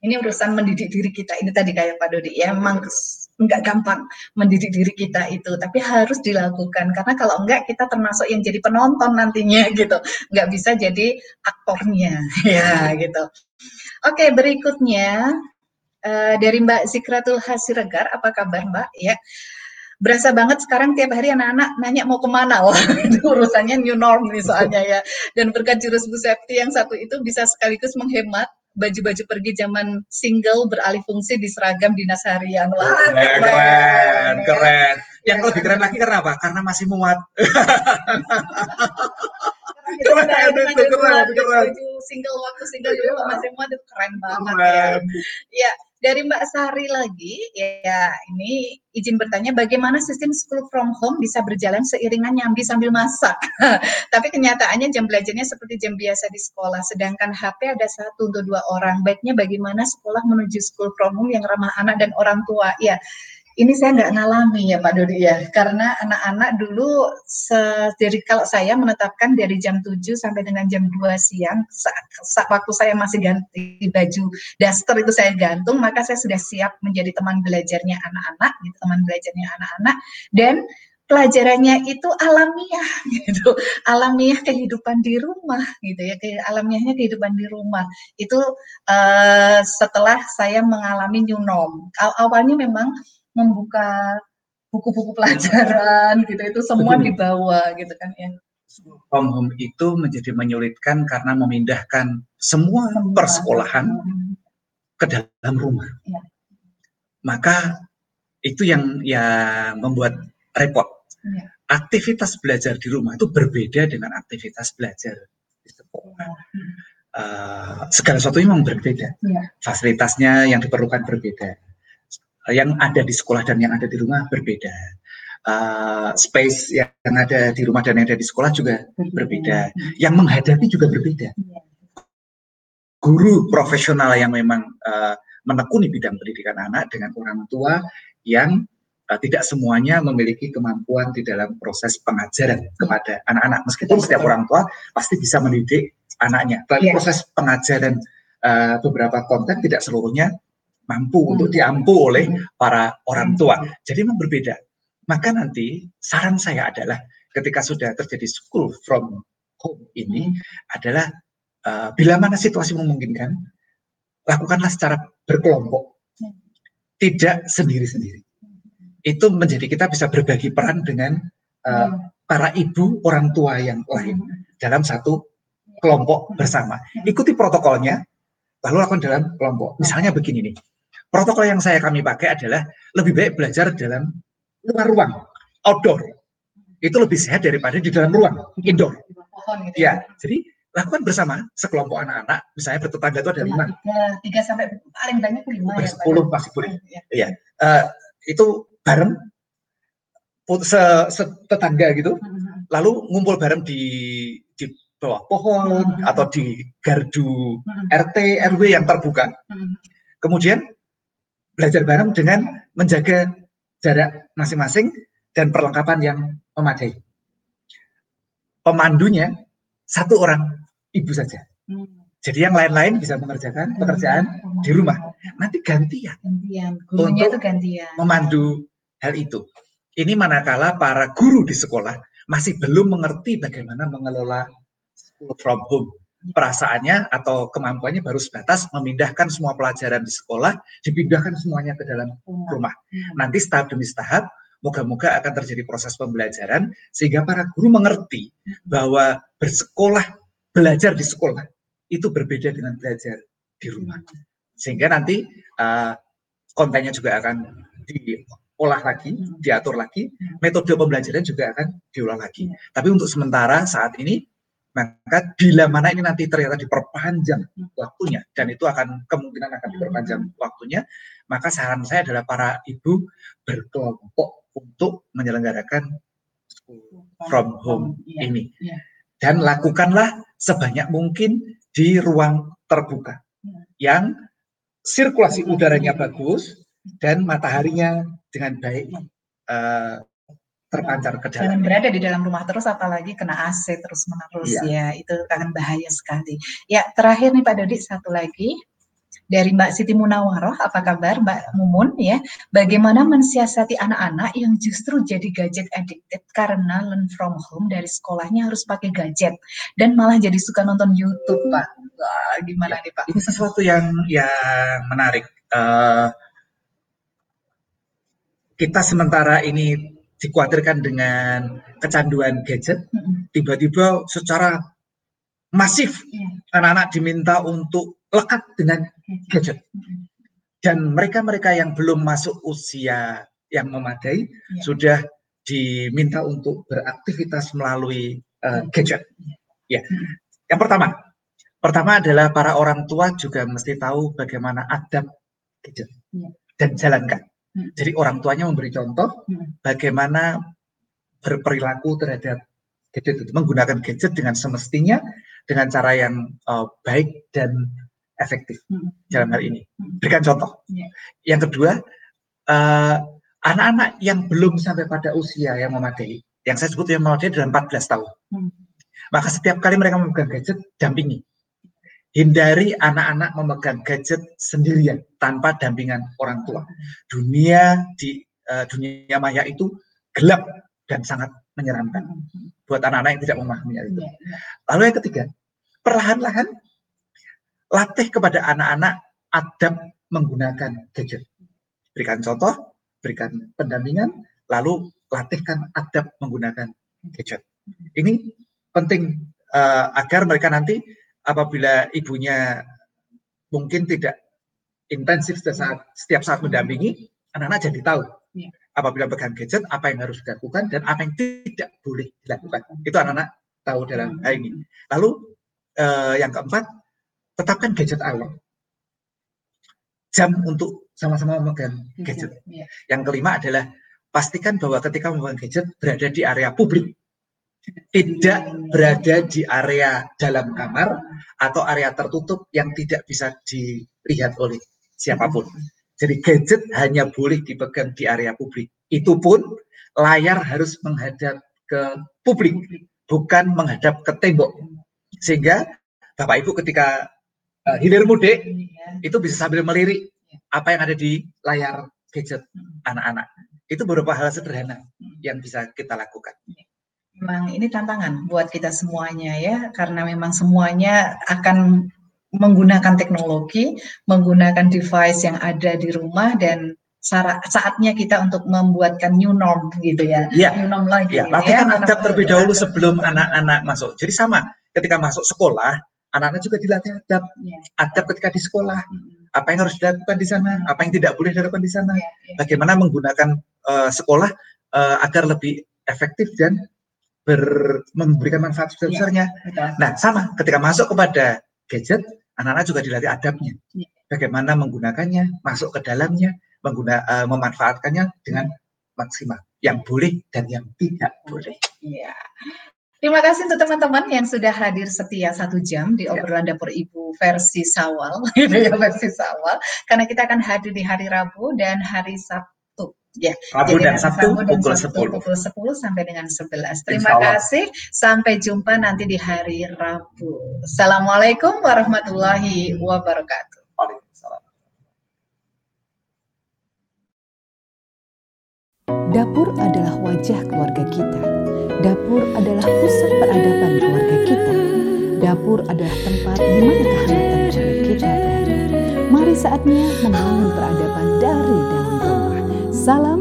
Ini urusan mendidik diri kita ini tadi kayak Pak Dodi ya memang nggak gampang mendidik diri kita itu, tapi harus dilakukan. Karena kalau enggak kita termasuk yang jadi penonton nantinya gitu, nggak bisa jadi aktornya. Ya gitu. Oke berikutnya uh, dari Mbak Zikratul Hasiregar, apa kabar Mbak? Ya. Berasa banget sekarang tiap hari anak-anak nanya mau ke mana. Wah itu urusannya new norm misalnya ya. Dan berkat jurus Bu Septi yang satu itu bisa sekaligus menghemat baju-baju pergi zaman single beralih fungsi di seragam dinas harian. Wah, keren, keren. keren. Yang ya, lebih keren lagi karena apa? Karena masih muat. keren, keren, keren, keren. single waktu single dulu masih muat itu keren banget ya. Ya, dari Mbak Sari lagi, ya ini izin bertanya bagaimana sistem school from home bisa berjalan seiringan nyambi sambil masak. Tapi kenyataannya jam belajarnya seperti jam biasa di sekolah, sedangkan HP ada satu untuk dua orang. Baiknya bagaimana sekolah menuju school from home yang ramah anak dan orang tua? Ya, ini saya nggak ngalami ya Pak Dodi ya, karena anak-anak dulu dari kalau saya menetapkan dari jam 7 sampai dengan jam 2 siang, saat, saat waktu saya masih ganti baju daster itu saya gantung, maka saya sudah siap menjadi teman belajarnya anak-anak, gitu, teman belajarnya anak-anak, dan pelajarannya itu alamiah gitu. Alamiah kehidupan di rumah gitu ya. Alamiahnya kehidupan di rumah. Itu uh, setelah saya mengalami new norm. Awalnya memang membuka buku-buku pelajaran gitu itu semua Betul. dibawa gitu kan ya from home itu menjadi menyulitkan karena memindahkan semua, semua. persekolahan hmm. ke dalam rumah ya. maka itu yang yang membuat repot ya. aktivitas belajar di rumah itu berbeda dengan aktivitas belajar di sekolah hmm. uh, segala sesuatu memang berbeda ya. fasilitasnya yang diperlukan berbeda yang ada di sekolah dan yang ada di rumah berbeda. Uh, space yang ada di rumah dan yang ada di sekolah juga berbeda. Yang menghadapi juga berbeda. Iya. Guru profesional yang memang uh, menekuni bidang pendidikan anak dengan orang tua yang uh, tidak semuanya memiliki kemampuan di dalam proses pengajaran kepada anak-anak. Meskipun setiap orang tua pasti bisa mendidik anaknya, tapi yeah. proses pengajaran uh, beberapa konten tidak seluruhnya mampu hmm. untuk diampu oleh hmm. para orang tua. Hmm. Jadi memang berbeda. Maka nanti saran saya adalah ketika sudah terjadi school from home ini adalah uh, bila mana situasi memungkinkan, lakukanlah secara berkelompok, tidak sendiri-sendiri. Itu menjadi kita bisa berbagi peran dengan uh, para ibu orang tua yang lain dalam satu kelompok bersama. Ikuti protokolnya, lalu lakukan dalam kelompok. Misalnya begini nih, Protokol yang saya kami pakai adalah lebih baik belajar dalam luar ruang, outdoor. Itu lebih sehat daripada di dalam ruang, indoor. Gitu ya, jadi lakukan bersama sekelompok anak-anak, misalnya bertetangga itu ada lima. Tiga, tiga sampai paling banyak lima ya. Sepuluh pasti boleh. Ya. ya. Uh, itu bareng se, se tetangga gitu, hmm, hmm, hmm. lalu ngumpul bareng di di bawah pohon atau di gardu RT RW yang terbuka. Kemudian belajar bareng dengan menjaga jarak masing-masing dan perlengkapan yang memadai. Pemandunya satu orang ibu saja. Hmm. Jadi yang lain-lain bisa mengerjakan pekerjaan hmm. di rumah. Nanti gantian. Gantian. Gurunya itu gantian. memandu hal itu. Ini manakala para guru di sekolah masih belum mengerti bagaimana mengelola school from home perasaannya atau kemampuannya baru sebatas memindahkan semua pelajaran di sekolah, dipindahkan semuanya ke dalam rumah. Nanti tahap demi tahap, moga-moga akan terjadi proses pembelajaran sehingga para guru mengerti bahwa bersekolah, belajar di sekolah itu berbeda dengan belajar di rumah. Sehingga nanti uh, kontennya juga akan diolah lagi, diatur lagi, metode pembelajaran juga akan diolah lagi. Tapi untuk sementara saat ini maka bila mana ini nanti ternyata diperpanjang waktunya dan itu akan kemungkinan akan diperpanjang waktunya, maka saran saya adalah para ibu berkelompok untuk menyelenggarakan from home iya, ini iya. dan lakukanlah sebanyak mungkin di ruang terbuka iya. yang sirkulasi udaranya bagus dan mataharinya dengan baik uh, terpancar ke dalam. Jangan berada di dalam rumah terus, apalagi kena AC terus menerus ya, ya itu akan bahaya sekali. Ya terakhir nih Pak Dodi satu lagi dari Mbak Siti Munawaroh. Apa kabar Mbak Mumun ya? Bagaimana mensiasati anak-anak yang justru jadi gadget addicted karena learn from home dari sekolahnya harus pakai gadget dan malah jadi suka nonton YouTube, Pak. Wah, gimana ya, nih Pak? Ini sesuatu yang yang menarik. Uh, kita sementara ini dikhawatirkan dengan kecanduan gadget, tiba-tiba secara masif iya. anak-anak diminta untuk lekat dengan gadget. Dan mereka-mereka yang belum masuk usia yang memadai ya. sudah diminta untuk beraktivitas melalui uh, gadget. Ya. Yang pertama, pertama adalah para orang tua juga mesti tahu bagaimana adab gadget ya. dan jalankan. Hmm. Jadi orang tuanya memberi contoh hmm. bagaimana berperilaku terhadap gadget itu, menggunakan gadget dengan semestinya, dengan cara yang uh, baik dan efektif hmm. dalam hal ini. Berikan contoh. Yang kedua, uh, anak-anak yang belum sampai pada usia yang memadai, yang saya sebut yang memadai adalah 14 tahun. Maka setiap kali mereka memegang gadget, dampingi hindari anak-anak memegang gadget sendirian tanpa dampingan orang tua. Dunia di uh, dunia maya itu gelap dan sangat menyeramkan buat anak-anak yang tidak memahami itu. Iya, iya. Lalu yang ketiga, perlahan-lahan latih kepada anak-anak adab menggunakan gadget. Berikan contoh, berikan pendampingan, lalu latihkan adab menggunakan gadget. Ini penting uh, agar mereka nanti apabila ibunya mungkin tidak intensif setiap saat, setiap saat mendampingi, anak-anak jadi tahu ya. apabila pegang gadget apa yang harus dilakukan dan apa yang tidak boleh dilakukan. Itu anak-anak tahu dalam hal ini. Lalu eh, yang keempat, tetapkan gadget awal. Jam untuk sama-sama memegang gadget. Ya. Yang kelima adalah pastikan bahwa ketika memegang gadget berada di area publik tidak berada di area dalam kamar atau area tertutup yang tidak bisa dilihat oleh siapa pun. Jadi gadget hanya boleh dipegang di area publik. Itu pun layar harus menghadap ke publik, bukan menghadap ke tembok. Sehingga Bapak Ibu ketika uh, hilir mudik itu bisa sambil melirik apa yang ada di layar gadget anak-anak. Itu beberapa hal sederhana yang bisa kita lakukan. Memang ini tantangan buat kita semuanya ya, karena memang semuanya akan menggunakan teknologi, menggunakan device yang ada di rumah dan saatnya kita untuk membuatkan new norm gitu ya, ya. new norm lagi. Ya, latihan ya, adab terlebih dahulu sebelum anak-anak masuk. Jadi sama, ketika masuk sekolah, anak-anak juga dilatih adab, ya. adab ketika di sekolah. Apa yang harus dilakukan di sana, apa yang tidak boleh dilakukan di sana, ya, ya. bagaimana menggunakan uh, sekolah uh, agar lebih efektif dan ber, memberikan manfaat sebesar-besarnya. Ya, nah, sama ketika masuk kepada gadget, anak-anak juga dilatih adabnya. Ya. Bagaimana menggunakannya, masuk ke dalamnya, mengguna, uh, memanfaatkannya dengan maksimal. Yang boleh dan yang tidak boleh. Iya. Terima kasih untuk teman-teman yang sudah hadir setia satu jam di ya. obrolan dapur ibu versi sawal, gitu ya versi sawal. Karena kita akan hadir di hari Rabu dan hari Sabtu Ya, Rabu dan Sabtu Rabu dan pukul Sabtu 10. Pukul 10 sampai dengan 11. Terima kasih. Sampai jumpa nanti di hari Rabu. Assalamualaikum warahmatullahi wabarakatuh. Dapur adalah wajah keluarga kita. Dapur adalah pusat peradaban keluarga kita. Dapur adalah tempat di mana kehangatan keluarga kita berada. Mari saatnya membangun peradaban dari dalam rumah. Salam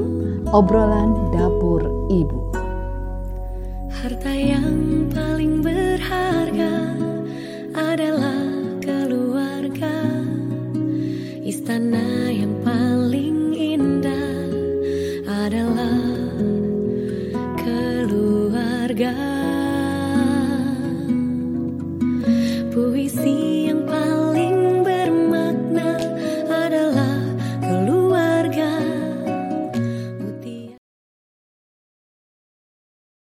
obrolan dapur ibu. Harta yang